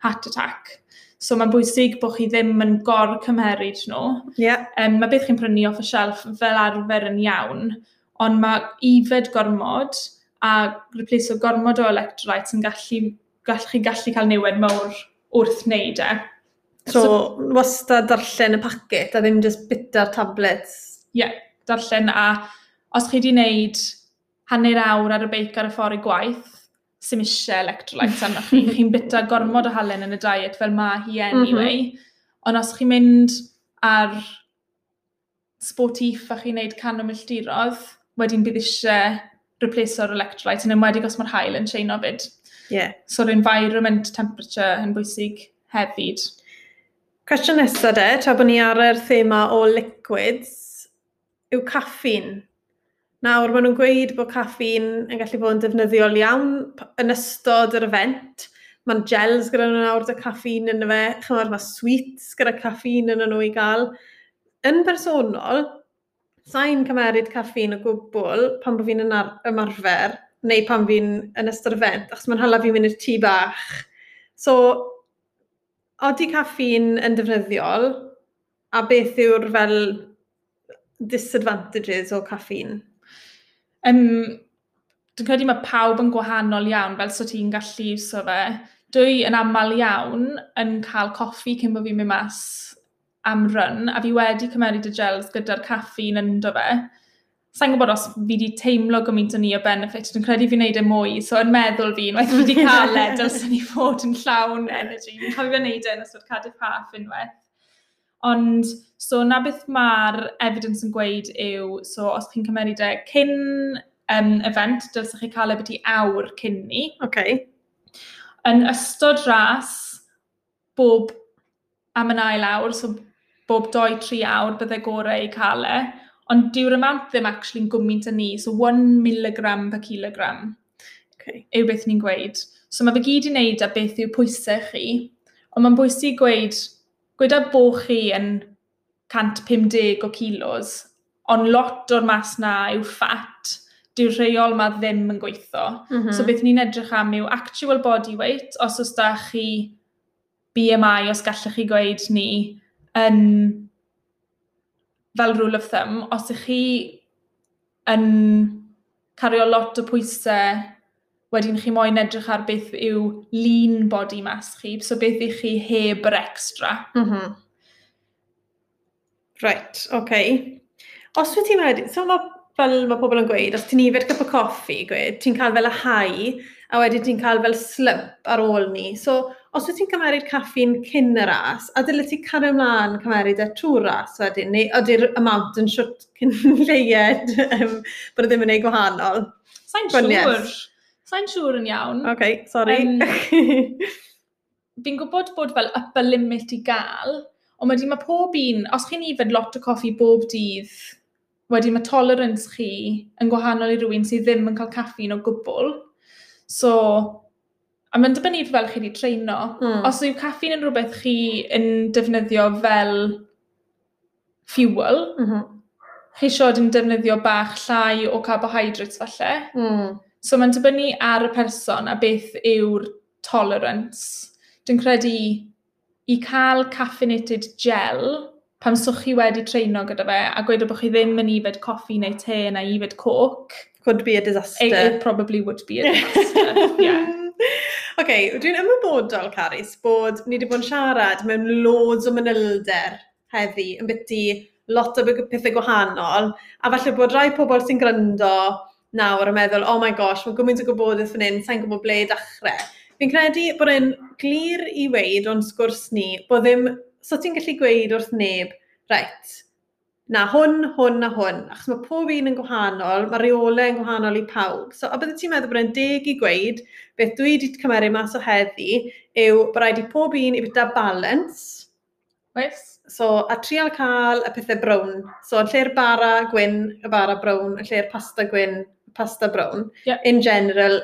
heart attack. So mae'n bwysig bod chi ddim yn gor cymeryd nhw. Yeah. Um, mae beth chi'n prynu off y shelf fel arfer yn iawn, ond mae ifed gormod a replaso gormod o electrolytes yn gallu, gallu, chi gallu cael newid mawr wrth wneud e. So, so wastad darllen y packet a ddim just bita'r tablets? Ie, yeah, darllen a os chi wedi wneud hanner awr ar y beic ar y ffordd i gwaith, sy'n eisiau electrolytes arno chi. [LAUGHS] chi'n bita gormod o halen yn y diet fel mae hi mhm. anyway. Mm -hmm. Ond os chi'n mynd ar sportif a chi'n neud can o milltirodd, wedyn bydd eisiau replaceo'r electrolyte yn ymwedig os mae'r hael yn chain fyd. Yeah. So'r environment temperature yn bwysig hefyd. Cwestiwn nesaf de, tra bod ni ar yr thema o liquids, yw caffin Nawr, maen nhw'n gweud bod caffi'n yn gallu bod yn defnyddiol iawn yn ystod yr event. Mae'n gels gyda nhw nawr, dy caffi'n yn y fe. Chymar, mae sweets gyda caffi'n yn nhw i gael. Yn bersonol, sa'n cymeryd caffi'n o gwbl pan bod fi'n ymarfer neu pan fi'n yn ystod event, achos mae'n hala fi'n mynd i'r tŷ bach. So, odi caffi'n yn defnyddiol a beth yw'r fel disadvantages o caffi'n? um, dwi'n credu mae pawb yn gwahanol iawn, fel so ti'n gallu iwso fe. Dwi yn aml iawn yn cael coffi cyn bod fi'n mynd mas am run, a fi wedi cymeru y gels gyda'r caffeine ynddo fe. Sa'n gwybod os fi wedi teimlo gymaint o ni o benefit, dwi'n credu fi'n neud e mwy, so yn meddwl fi, unwaith fi wedi cael e, [LAUGHS] dylsyn ni fod yn llawn energy. Fi'n cofio fe neud e yn ystod cadw paff unwaith. Ond, so na beth mae'r evidence yn gweud yw, so os chi'n cymeryd e cyn um, event, dylsech chi cael e ebyti awr cyn ni. Okay. Yn ystod ras, bob am yn ail awr, so bob 2-3 awr byddai gorau i cael e, ond dyw'r amount ddim actually yn gwmynt yn ni, so 1 mg per kilogram okay. yw beth ni'n gweud. So mae fe gyd i wneud â beth yw pwysau chi, ond mae'n bwysig gweud Gweda bod chi yn 150 o kilos, ond lot o'r mas na yw ffat, dyw'r rheol ma ddim yn gweithio. Mm -hmm. So beth ni'n edrych am yw actual body weight, os os da chi BMI, os gallech chi gweud ni, yn fel rule of thumb, os ych chi yn cario lot o pwysau wedyn chi moyn edrych ar beth yw lean body mass chi, so beth ych chi heb yr extra. Mm -hmm. Right, oce. Okay. Os wyt ti'n wedi, so mae, fel mae pobl yn gweud, os ti'n ifed cup o coffi, gweud, ti'n cael fel y hau, a wedyn ti'n cael fel slump ar ôl ni. So, os wyt ti'n cymeryd caffi'n cyn y ras, a dyle ti cario ymlaen cymeryd e trwy'r ras wedyn, neu ydy'r amount yn siwt cyn [LAUGHS] leied, um, bod e ddim yn ei gwahanol. Sa'n siŵr. Sure. Sa'n siŵr yn iawn. OK, sorry. Um, [LAUGHS] fi'n gwybod bod fel upper limit i gael, ond wedi mae pob un, os chi'n ifed lot o coffi bob dydd, wedi mae tolerance chi yn gwahanol i rywun sydd ddim yn cael caffi o gwbl. So, a mae'n dibynnu fel chi wedi treino. Mm. Os yw caffeine yn rhywbeth chi yn defnyddio fel fuel, mm -hmm. chi siod yn defnyddio bach llai o carbohydrates falle. Mm. So mae'n dibynnu ar y person a beth yw'r tolerance. Dwi'n credu i cael caffeinated gel pam swch chi wedi treino gyda fe a gweud bod chi ddim yn ifed coffi neu te neu ifed coc. Could be a disaster. It, it probably would be a disaster, yeah. [LAUGHS] OK, dwi'n ymwybodol, Caris, bod ni wedi bod yn siarad mewn loads o manylder heddi yn byty lot o pethau gwahanol, a falle bod rai pobl sy'n gryndo nawr a meddwl, oh my gosh, mae gymaint o gwybodaeth yn un, sa'n gwybod ble i dechrau. Fi'n credu bod e'n glir i weid o'n sgwrs ni, bod ddim, so ti'n gallu gweud wrth neb, reit, na hwn, hwn a hwn, achos mae pob un yn gwahanol, mae reolau yn gwahanol i pawb. So, a bydde ti'n meddwl bod e'n deg i gweud, beth dwi wedi cymeru mas o heddi, yw bod rhaid i pob un i byta balans. Oes. So, a trial cael y pethau brown. So, yn lle'r bara gwyn, y bara brown, yn lle'r pasta gwyn, pasta brown. Yeah. In general,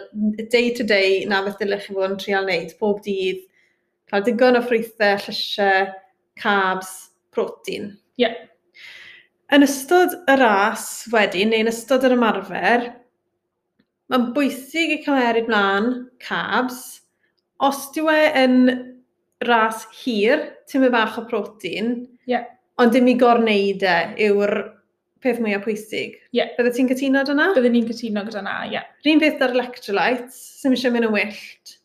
day to day, na beth dylech chi fod yn trial wneud, pob dydd, cael digon o ffrwythau, llysiau, carbs, protein. Yeah. Yn ystod y ras wedyn, neu yn ystod yr ymarfer, mae'n bwysig i cymeryd mlaen carbs. Os dyw e yn ras hir, ti'n mynd bach o protein, yeah. ond dim i gorneud e yw'r peth mwyaf pwysig. Ie. Yeah. Bydde ti'n cytuno dyna? Byddwn ni'n cytuno gyda na, ie. Yeah. Rhyn beth ar electrolytes, sy'n eisiau mynd yn wyllt.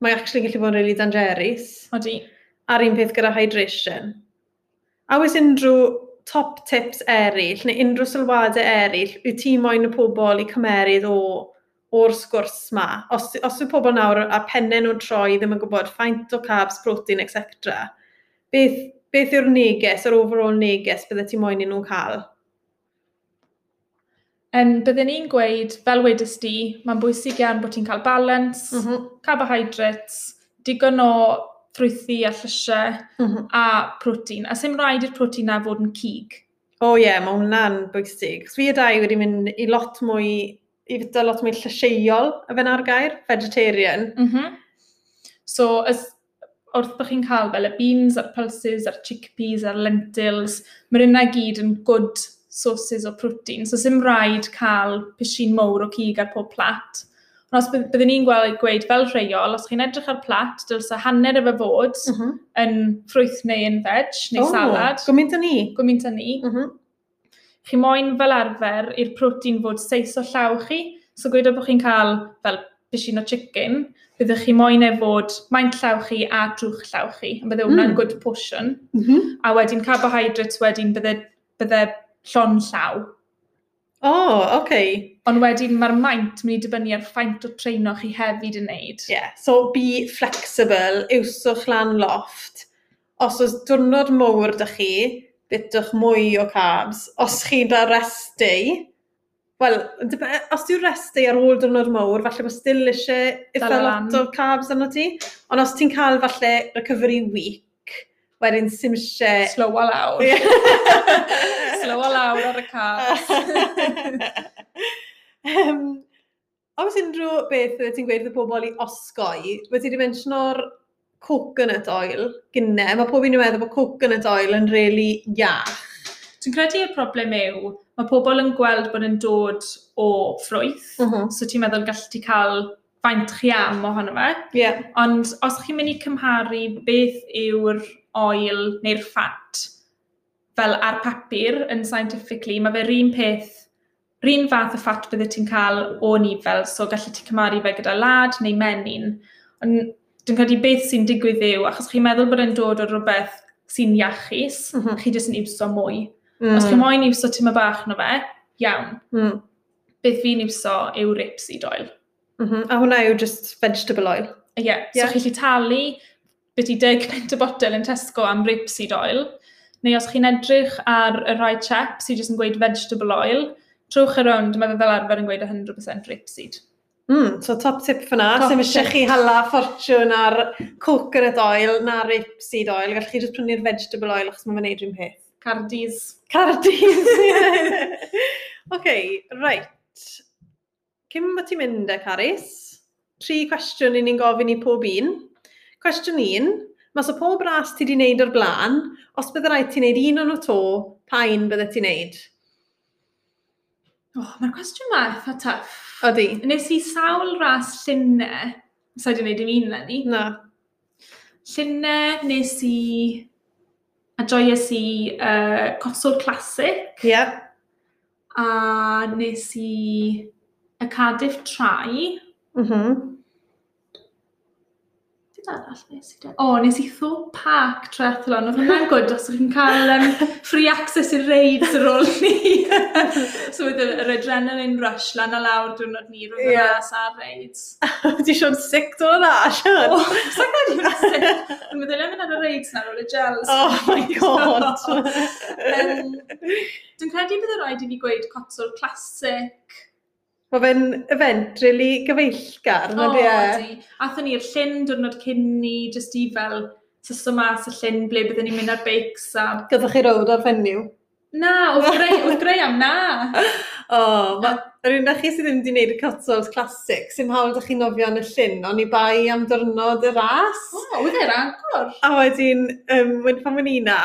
Mae actually gallu bod yn really dangerous. Odi. A'r un peth gyda hydration. A oes unrhyw top tips eraill, neu unrhyw sylwadau eraill, yw ti moyn y pobl i cymeryd o o'r sgwrs ma. Os, os yw pobl nawr a pennau nhw'n troi ddim yn gwybod faint o carbs, protein, etc. Beth, beth yw'r neges, yr overall neges bydde ti moyn i nhw'n cael? Um, byddwn ni'n gweud, fel wedys di, mae'n bwysig iawn bod ti'n cael balance, mm -hmm. carbohydrates, digon o ffrwythu a llysiau mm -hmm. a protein. A sy'n rhaid i'r protein na fod yn cig. O oh, ie, yeah, mae hwnna'n bwysig. Fi a dau wedi mynd i lot mwy, i fyta lot mwy llysieuol, y fe na'r gair, vegetarian. Mm -hmm. So, as, wrth bych chi'n cael fel y beans, a'r pulses, a'r chickpeas, a'r lentils, mae'r yna gyd yn good sources o protein. So, sy'n rhaid cael pishin mowr o cig ar pob plat. Ond os byddwn ni'n gweld gweud fel rheol, os chi'n edrych ar plat, dylsa hanner efo fod mm -hmm. yn ffrwyth neu yn veg, neu oh, salad. Gwmynt â ni. Gwmynt â ni. Mm -hmm. Chi moyn fel arfer i'r protein fod seis o llaw chi. So gweud bod chi'n cael fel pishin o chicken, byddwch chi moyn e fod maint llaw chi a drwch llaw chi. A bydde hwnna'n mm. good portion. Mm -hmm. A wedyn carbohydrates wedyn bydde, bydde llon llaw. O, oh, oce. Okay. Ond wedyn mae'r maint mynd i dibynnu ar ffaint o treino chi hefyd yn neud. Ie, yeah, so be flexible, iwswch lan loft. Os oes diwrnod mwr dych chi, bitwch mwy o carbs. Os chi'n da rest day, wel, e, os diw rest day ar ôl diwrnod mwr, falle bod still eisiau eitha lot o carbs arno ti. Ond os ti'n cael falle recovery week, wedyn sy'n eisiau... Slow a lawr. [LAUGHS] slowo lawr ar y car. um, Oes unrhyw beth ti'n gweud y pobl i osgoi, wedi wedi mentiono'r coconut oil gynne. Mae pob un yn meddwl bod coconut oil yn really iach. Dwi'n credu y problem yw, mae pobl yn gweld bod yn dod o ffrwyth, uh -huh. so ti'n meddwl gallu ti cael faint chi am ohono fe. Yeah. Ond os chi'n mynd i cymharu beth yw'r oil neu'r ffat, fel ar papur yn scientifically, mae fe'r un peth, un fath o ffat bydde ti'n cael o nifel, so gallu ti cymaru fe gyda lad neu menyn. Ond dwi'n credu beth sy'n digwydd yw, achos chi'n meddwl bod e'n dod o rhywbeth sy'n iachus, mm -hmm. chi jyst yn iwso mwy. Mm. Os chi'n moyn iwso tyma bach na fe, iawn. Mm. Beth fi'n iwso yw rapeseed oil. Mm -hmm. A hwnna yw just vegetable oil? Ie, yeah. yeah. so chi'n lli talu beth i 10 [LAUGHS] pent y botel yn Tesco am rapeseed oil. Neu os chi'n edrych ar y rhai chep sydd jyst yn gweud vegetable oil, trwch y rownd, mae fe fel arfer yn gweud 100% rapeseed. Mm, so top tip fyna, sy'n eisiau chi hala ffortiwn ar coconut oil na rapeseed oil, gallwch chi jyst prynu'r vegetable oil achos mae'n gwneud rhywun peth. Cardis. Cardis, ie. [LAUGHS] OK, right. Cym bod ti'n mynd e, Caris? Tri cwestiwn i ni'n gofyn i pob un. Cwestiwn un, Mas o pob ras ti wedi wneud o'r blaen, os bydde rhaid ti wneud un o'n o to, pa un bydde ti'n wneud? Oh, Mae'r cwestiwn yma eitha tuff. Ydy. Nes i sawl ras llunau, sa i'n gwneud dim un lenni. Na. Llunau nes i a joies i uh, Cosod Classic. Ie. Yeah. A nes i y Cardiff Trai. Mhm. Mm arall nes i dweud? O, nes i Tho Park Triathlon. Oedd hwnna'n gwrdd os ydych chi'n cael um, free access i'r reids ar ôl ni. [LAUGHS] so oedd yr adrenaline rush lan a lawr diwrnod ni roedd yeah. mas ar reids. Di [LAUGHS] Sean sic do na, Sean? O, sa'n gael i'n sic. Dwi'n meddwl yn mynd ar y reids na ôl y gels. Oh my [LAUGHS] god. um, Dwi'n credu bydd y rhaid i fi gweud cotsol classic, Mae fe'n event really gyfeillgar, na di e? Athyn ni'r llyn diwrnod cyn ni, jyst i fel syso mas y llyn ble byddwn ni'n mynd ar beics a... Gyddoch chi rowd ar fenyw? Na, oedd greu, oedd greu am na. [LAUGHS] o, oh, yr un chi sydd ddim wedi gwneud y Cotswolds Classic, sy'n hawl ydych chi'n nofio yn y llyn, ond i bai am dyrnod y ras. O, oedd e'r agor. A wedyn, um, wedyn pan o'n i na,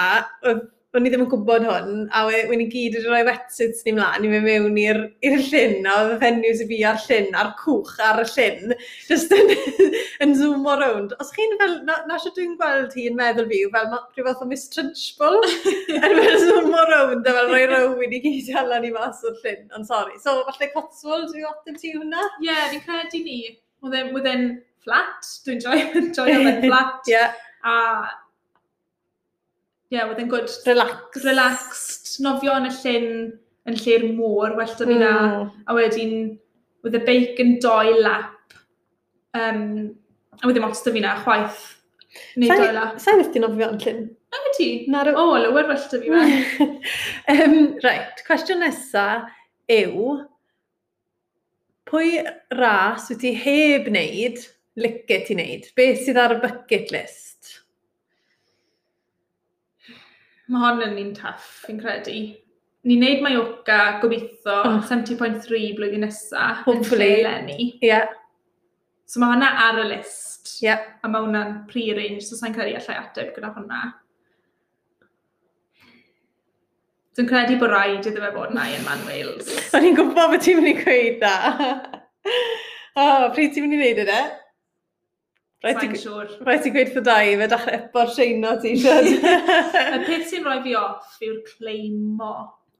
oedd o'n i ddim yn gwybod hwn, a wedyn i gyd wedi rhoi wetsuits ni mlaen, i mynd mewn i'r llyn, a oedd y fenyw sy'n fi ar llyn, a'r cwch ar y llyn, just yn, [LAUGHS] yn zoom o rownd. Os chi'n fel, na, na sio dwi'n gweld hi yn meddwl fi, fel rhyw fath o Miss Trunchbull, [LAUGHS] yn fel zoom o rownd, a fel rhoi rownd i gyd allan i mas o'r llyn, ond sori. So, falle Cotswold, dwi'n ateb ti hwnna? Ie, yeah, fi'n credu ni. Oedd e'n flat, dwi'n joio, [LAUGHS] joio flat. yeah. A yeah, oedd yn good... Relaxed. Relaxed. Nofio yn y llyn, yn lle'r môr, well da fi na. Mm. A wedyn, oedd y beic yn doi lap. Um, a wedyn mots da fi na, chwaith. Neu doi lap. Sa'n eithaf nofio yn llyn? Na wedi. ti? Na O, oh, lywer well da fi fe. um, right, cwestiwn nesa yw, pwy ras wyt ti heb wneud, licet i wneud? Beth sydd ar y bucket list? Mae hon yn un taff, fi'n credu. Ni'n neud Mallorca gobeithio oh. 70.3 blwyddyn nesaf. Hopefully. Yn Ie. Yeah. So mae hwnna ar y list. Ie. Yeah. A mae hwnna'n pre-range, so sa'n credu allai ateb gyda hwnna. Dwi'n credu bod rhaid iddo fe bod na yn Man Wales. O'n i'n gwybod bod ti'n mynd i gweud da. [LAUGHS] o, oh, pryd ti'n mynd i wneud yna? Rhaid ti gweud fydda fe dachrau epo'r sheino t-shirt. y peth sy'n rhoi fi off yw'r cleimo.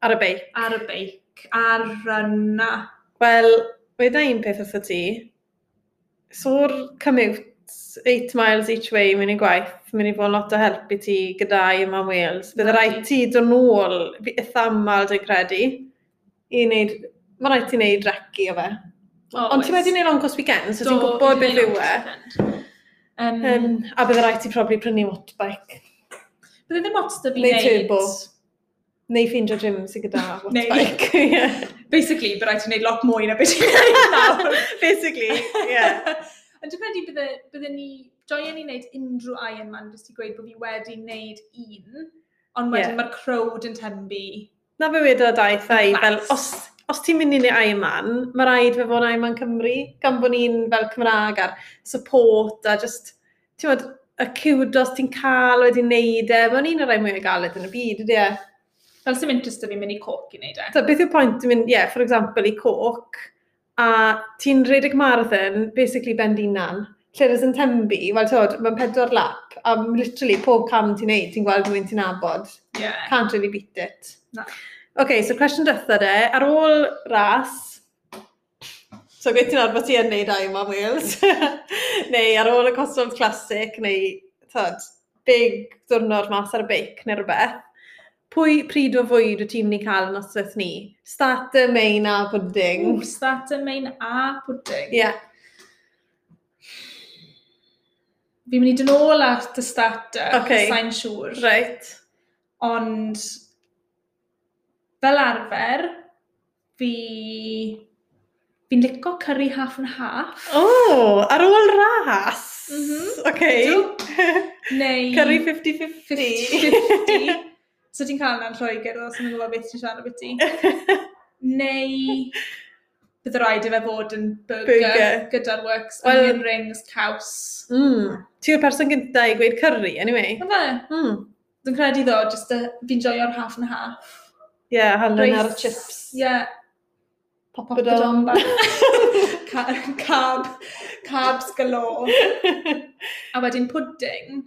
Ar y beic. Ar y beic. Ar yna. Wel, weda un peth wrtho ti. So'r commute 8 miles each way mynd i gwaith, mynd i fod lot o help i ti gyda i yma Wales. Bydd rhaid ti dod nôl, eitha aml dwi'n credu, i wneud, mae rhaid ti wneud regi o fe. Oh, Ond ti wedi wneud long cost weekend, so ti'n gwybod beth yw e. Um, um, a bydde rhaid ti probably prynu wattbike. Bydde ddim ots da fi Neu turbo. Neu ffeindio gym sy'n gyda [LAUGHS] wattbike. [LAUGHS] yeah. Basically, bydde rhaid ti wneud lot mwy na beth ti'n gwneud [LAUGHS] nawr. Basically, yeah. Yn dibynnu bydde, bydde ni, joio ni wneud unrhyw Ironman, jyst i gweud bod fi wedi wneud un, ond wedyn yeah. mae'r crowd yn tembu. Na fe wedi o daith ei, fel os os ti'n mynd i'n Ironman, mae rhaid fe fod yn Ironman Cymru, gan bod ni'n fel Cymraeg a'r support a just, ti'n bod, y cwdos ti'n cael wedi wneud e, mae'n un o'r rai mwy o galed yn y byd, ydy e? Fel sy'n interest o mynd i coc i wneud e. So, beth yw'r pwynt yn mynd, ie, yeah, for example, i coc, a ti'n redig marathon, basically ben dinan, lle'r yn tembi, wel tod, mae'n pedwar lap, a literally pob cam ti'n neud, ti'n gweld rhywun ti'n abod. Yeah. Can't really beat it. Na. No. OK, so cwestiwn drytha de, ar ôl ras, so gweith ti'n arfer ti yn neud ai yma, Wales, [LAUGHS] neu ar ôl y Cosmold Classic, neu tod, big diwrnod mas ar y beic neu rhywbeth, pwy pryd o fwyd wyt ti'n mynd i cael yn osweth ni? Starter main a pudding. Ooh, starter main a pudding? Ie. Yeah. Fi'n mynd i dyn ôl at y starter, okay. sa'n siŵr. Right. Ond fel arfer, fi... Fi'n lico curry half and half. O, oh, ar ôl ras! Mm -hmm. Okay. [LAUGHS] Neu... Curry 50-50. [LAUGHS] so ti'n cael yna'n Lloegr, os yn gwybod beth ti'n siarad beth ti. [LAUGHS] Neu... Bydd rhaid i fe fod yn burger, burger. gyda'r works, well, onion rings, caws. Mm. Ti'n person gyntaf i gweud curry, anyway. Yna fe. Mm. Dwi'n credu ddo, just fi'n joio'r half and half. Ie, yeah, halen ar y chips. Ie. Yeah. Pop o Papadon. Cab. Cabs galore. a wedyn pudding.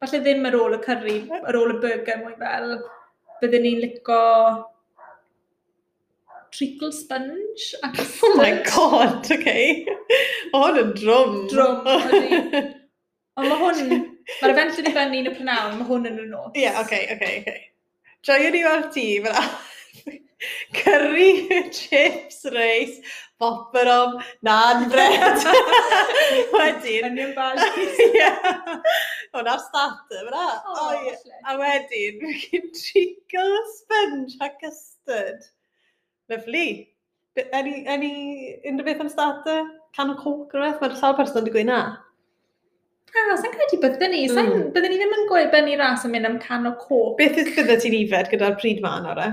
Falle ddim ar ôl y curry, ar ôl y burger mwy fel. Byddwn ni'n lico treacle sponge. Ac [LAUGHS] oh my god, oce. Okay. O, hwn yn drwm. Drwm, Ond mae hwn, mae'r event yn ei fyny yn y prynawn, mae hwn yn y nos. Ie, oce, oce, oce joio ni weld ti fel [LAUGHS] Curry, chips, reis, bopperom, nan, bread. [LAUGHS] wedyn... Onion bag. [LAUGHS] Ie. Hwna'r starter, fyna. Oh, a wedyn, fi treacle sponge a custard. Lyflu. Any, any, unrhyw beth am starter? Can o coke rhywbeth? Mae'r sawl person wedi gweud na. Na, sa'n credu bydden ni. mm. mm. bydden ni ddim yn gwe bynnu ras yn mynd am can o co. Beth ys bydde ti'n ifed gyda'r pryd ma o'r e?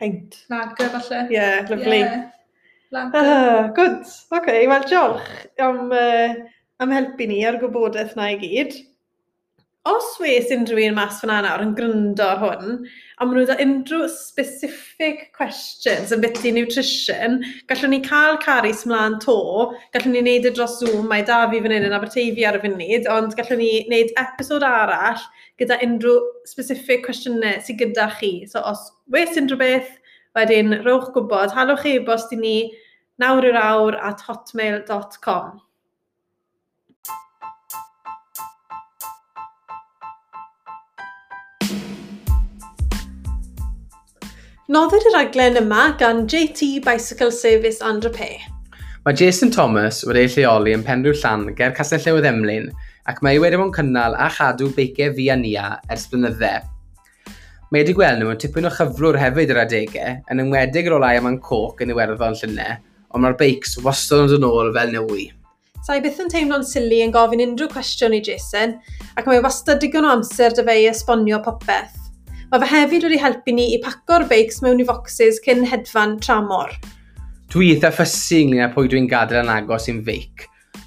Peint. Lager, falle. Ie, yeah, lovely. Yeah. Lager. Ah, good. Oce, okay, wel diolch am, uh, am helpu ni a'r gwybodaeth na i gyd os wes unrhyw un mas fan nawr yn gryndo ar hwn, a maen nhw da unrhyw specific questions yn beth nutrition, gallwn ni cael caris mlaen to, gallwn ni wneud y dros Zoom, mae da fi fan hyn yn Aberteifi ar y funud, ond gallwn ni wneud episod arall gyda unrhyw specific cwestiynau sydd gyda chi. So os wes unrhyw beth, wedyn rhowch gwybod, halwch e-bost i ni nawr i'r awr at hotmail.com. Nodded y raglen yma gan JT Bicycle Service and Repair. Mae Jason Thomas wedi'i lleoli yn Penrhyw Llan ger Castell Newydd Emlyn ac mae wedi bod yn cynnal a chadw beicau via nia ers blynydde. Mae wedi gweld nhw yn tipyn o chyflwr hefyd yr adegau yn enwedig rolau am yn coc yn Iwerddon llynau, ond mae'r beics wastad yn dod yn ôl fel newy. Sa i byth yn teimlo'n sili yn gofyn unrhyw cwestiwn i Jason ac mae wastad digon o amser dy fe i esbonio popeth. Mae fe hefyd wedi helpu ni i paco'r beics mewn i focsys cyn hedfan tramor. Dwi eitha ffysu ynglyn â pwy dwi'n gadael yn agos i'n feic,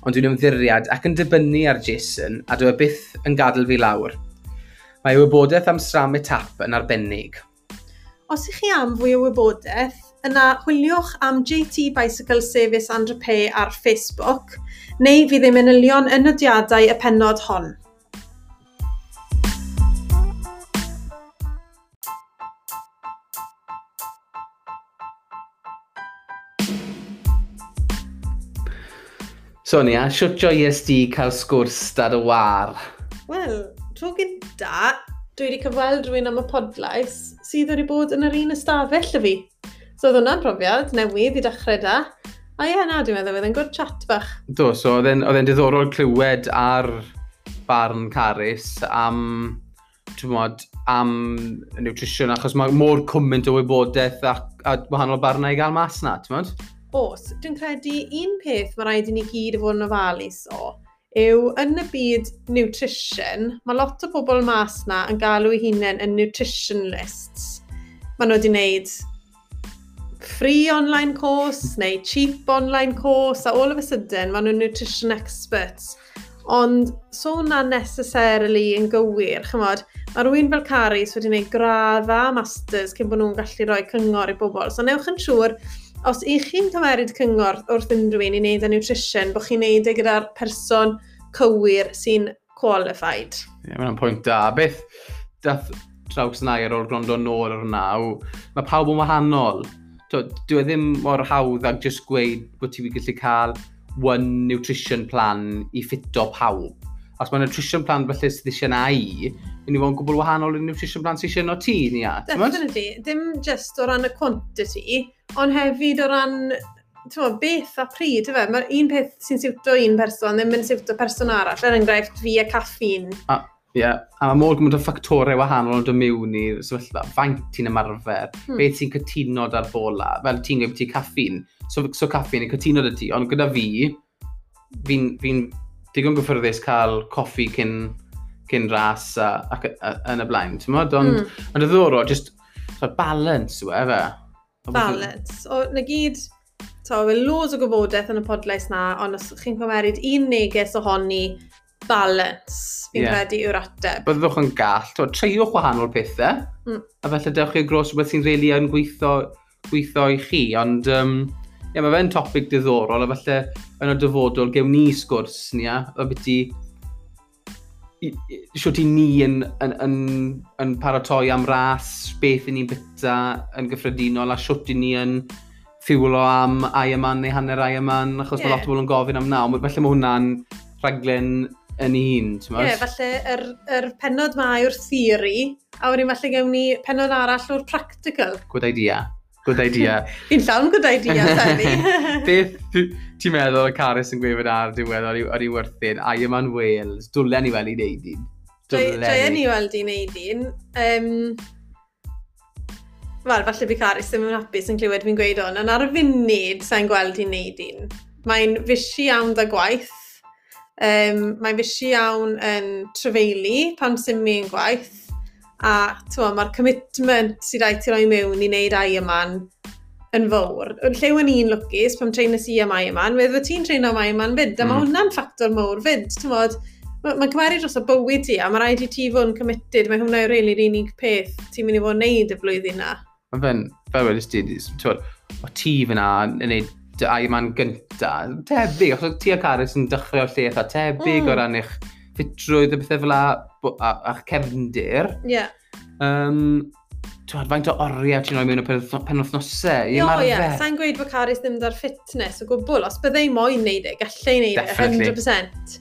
ond dwi'n ymddiriad ac yn dibynnu ar Jason a dwi e byth yn gadael fi lawr. Mae wybodaeth am sram y tap yn arbennig. Os ych chi am fwy o wybodaeth, yna chwiliwch am JT Bicycle Service Andrepe ar Facebook, neu fydd ei manylion yn nodiadau y penod hon. Sonia, siwt joies di cael sgwrs dad y war? Wel, tro gyda, dwi wedi cyfweld rhywun am y podlais sydd wedi bod yn yr un ystafell y fi. So oedd hwnna'n profiad newydd i dechrau da. A ie, na, dwi'n meddwl oedd e'n gwrdd chat bach. Do, so oedd e'n diddorol clywed ar barn Caris am, ti'n modd, am nutrition, achos mae mor cwmynt o wybodaeth a, a wahanol barnau i gael mas na, ti'n modd? Os, dwi'n credu un peth mae rhaid i ni gyd i fod yn ofalus o, yw yn y byd nutrition, mae lot o bobl mas na yn galw eu hunain yn nutrition lists. Maen nhw wedi wneud free online course neu cheap online course a all of a sudden maen nhw'n nutrition experts. Ond so na necessarily yn gywir, chymod, mae rhywun fel Caris wedi gwneud gradda masters cyn bod nhw'n gallu rhoi cyngor i bobl. So newch yn siŵr os ych chi'n cymeryd cyngor wrth unrhyw un i wneud â nutrition, bod chi'n wneud e gyda'r person cywir sy'n qualified. Ie, yeah, mae'n pwynt da. Beth dath traws na ar ôl gwrando nôl ar naw, mae pawb yn wahanol. Dwi e ddim mor hawdd ag jyst gweud bod ti'n gallu cael one nutrition plan i ffito pawb. Os mae nutrition plan felly sydd eisiau na i, yn i fod yn gwbl wahanol i'r nutrition plan sydd eisiau no ti ni a. Definitely. Dim just o ran y quantity, ond hefyd o ran mo, beth a pryd, yfe? Mae un peth sy'n siwto un person ddim yn siwto person arall, er enghraifft fi a caffin. A, ie, yeah. a mae mor gymaint o ffactorau wahanol yn dod mewn i'r sefyllfa. Faint ti'n ymarfer, hmm. beth sy'n cytuno dar bola, fel ti'n gwybod ti caffin. So, so caffin yn cytuno dy ti, ond gyda fi, fi'n fi digon gyffyrddus cael coffi cyn, cyn ras a, a, a, a, yn y blaen, ti'n modd? Ond mm. yn y ddoro, just so balance yw e fe. Balance. O, na gyd, to, we loads o gwybodaeth yn y podlais na, ond os chi'n cymeryd un neges ohoni, balance, fi'n yeah. credu yw'r ateb. Byddwch yn gall, to, treiwch wahanol pethau, mm. a felly dewch chi gros rhywbeth sy'n reili yn gweithio, gweithio i chi, ond um, Ie, mae fe'n topic diddorol, a falle yn y dyfodol gewn ni sgwrs ni a, o byti siwt i ni yn, yn, yn, yn paratoi am ras, beth i ni'n byta yn gyffredinol, a siwt i ni yn ffiwlo am Ironman neu hanner Ironman, achos yeah. mae lot o bobl yn gofyn am naw. Felly mae hwnna'n rhaglen yn un, ti'n meddwl? Ie, yeah, falle yr, yr penod mae yw'r theori, a wedyn falle gewn ni penod arall o'r practical. Gwyd idea. Good idea. [LAUGHS] Fi'n llawn good idea, Sally. [LAUGHS] Beth ti'n meddwl y Caris yn gweithio ar diwedd o'r i werthyn? I am on Wales. Dwlen i weld i wneud un. Dwlen i weld i wneud un. Um, Wel, falle bu Caris ddim yn hapus yn clywed fi'n gweud hwn, ond ar y funud sa'n gweld i'n neud un. Mae'n fysi iawn dda gwaith. Um, mae'n fysi iawn yn trefeili pan sy'n mi'n gwaith a mae'r commitment sydd rhaid ti roi mewn i wneud ai yma'n yn fawr. Yn llew yn un lwcus pam treunas i am Ironman, wedd fy ti'n trein am Ironman fyd, a mm. mae hwnna'n ffactor mawr fyd, mae'n ma cymeru dros o bywyd ti, a mae rhaid i ti fod yn committed, mae hwnna yw'r really unig peth ti'n mynd i fod yn neud y flwyddyn na. Mae fe'n, fel wedys ti, o ti fyna yn neud Ironman gynta, tebyg, os o ti a Caris yn dechrau o lle eitha tebyg mm. o ran eich ffitrwydd a bethau fel a, a'ch cefndir. Ie. Yeah. Um, Twad, faint o oriau ti'n rhoi mewn o penwthnosau i Ie, Ie, sa'n gweud bod Caris ddim dar fitness o gwbl, os byddai moyn neud e, gallai neud e, 100%.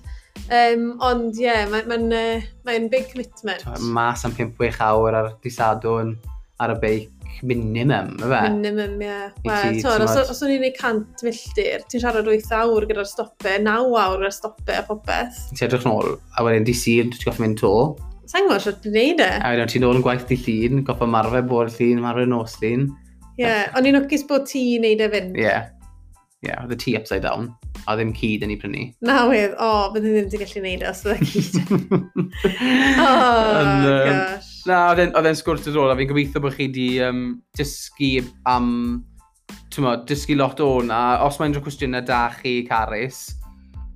Um, ond ie, yeah, mae'n ma, ma, ma big commitment. Mas am 5-6 awr ar disadwn ar y beic minimum, fe? Minimum, ie. Wel, t'wod, os os o'n i'n ei cant milltir, ti'n siarad 8 awr gyda'r stopau, 9 awr gyda'r stopau a popeth. Ti'n edrych yn ôl, a wedyn di sir, ti'n goffi mynd to. Sa'n gwybod sut ti'n neud e? A wedyn ti'n ôl yn gwaith di llun, goffa marfer bod llun, marfer nos llun. Ie, yeah, o'n i'n lwcus bod ti'n neud e fynd. Ie. Yeah. Ie, yeah, oedd y tŷ upside down, a ddim cyd yn ei prynu. Na wedd, o, oh, byddwn ddim wedi gallu neud e os oedd y cyd. [LAUGHS] oh, gosh na, oedd e'n sgwrs ôl, a fi'n gobeithio bod chi wedi um, dysgu am, ti'n mo, dysgu lot o hwnna. Os mae'n rhyw cwestiynau da chi, Caris,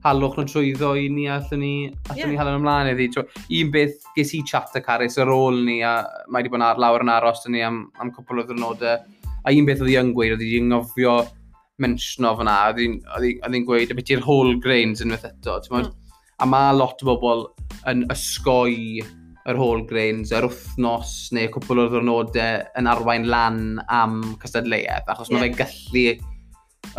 halwch nhw trwyddo i ni, allwn ni, allwn yeah. ni halon ymlaen iddi. Un beth ges i chat y Caris ar ôl ni, a mae wedi bod ar lawr yn aros yn ni am, am cwpl o ddwrnodau. A un beth oedd i yn gweud, oedd i'n ngofio menshno fyna, oedd i'n gweud y beth i'r whole grains yn unwaith eto. Mm. A mae lot o bobl yn ysgoi yr whole grains, yr wythnos neu cwpl o ddwrnodau yn arwain lan am cystadleuaeth, achos yeah. mae fe'n gallu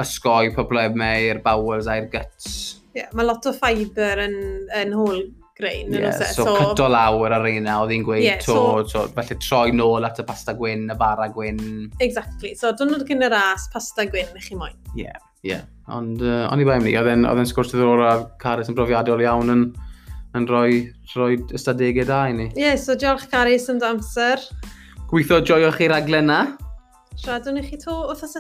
ysgoi problemau i'r bowels a'r guts. Yeah, mae lot o ffibr yn, yn whole grain. Yeah, yn e? so, so cydo lawr ar un oedd hi'n gweud yeah, to, so, to, felly troi nôl at y pasta gwyn, y bara gwyn. Exactly, so dwrnod cyn y ras, pasta gwyn i chi moyn. Ie, yeah, ie. Yeah. Ond uh, o'n i bai mi, oedd e'n sgwrs diddorol a Caris yn brofiadol iawn yn yn rhoi, rhoi ystadegau da i ni. Ie, yeah, so diolch Carys am amser. Gweithio joio'ch i'r aglen na. Siadwn i chi to wrth os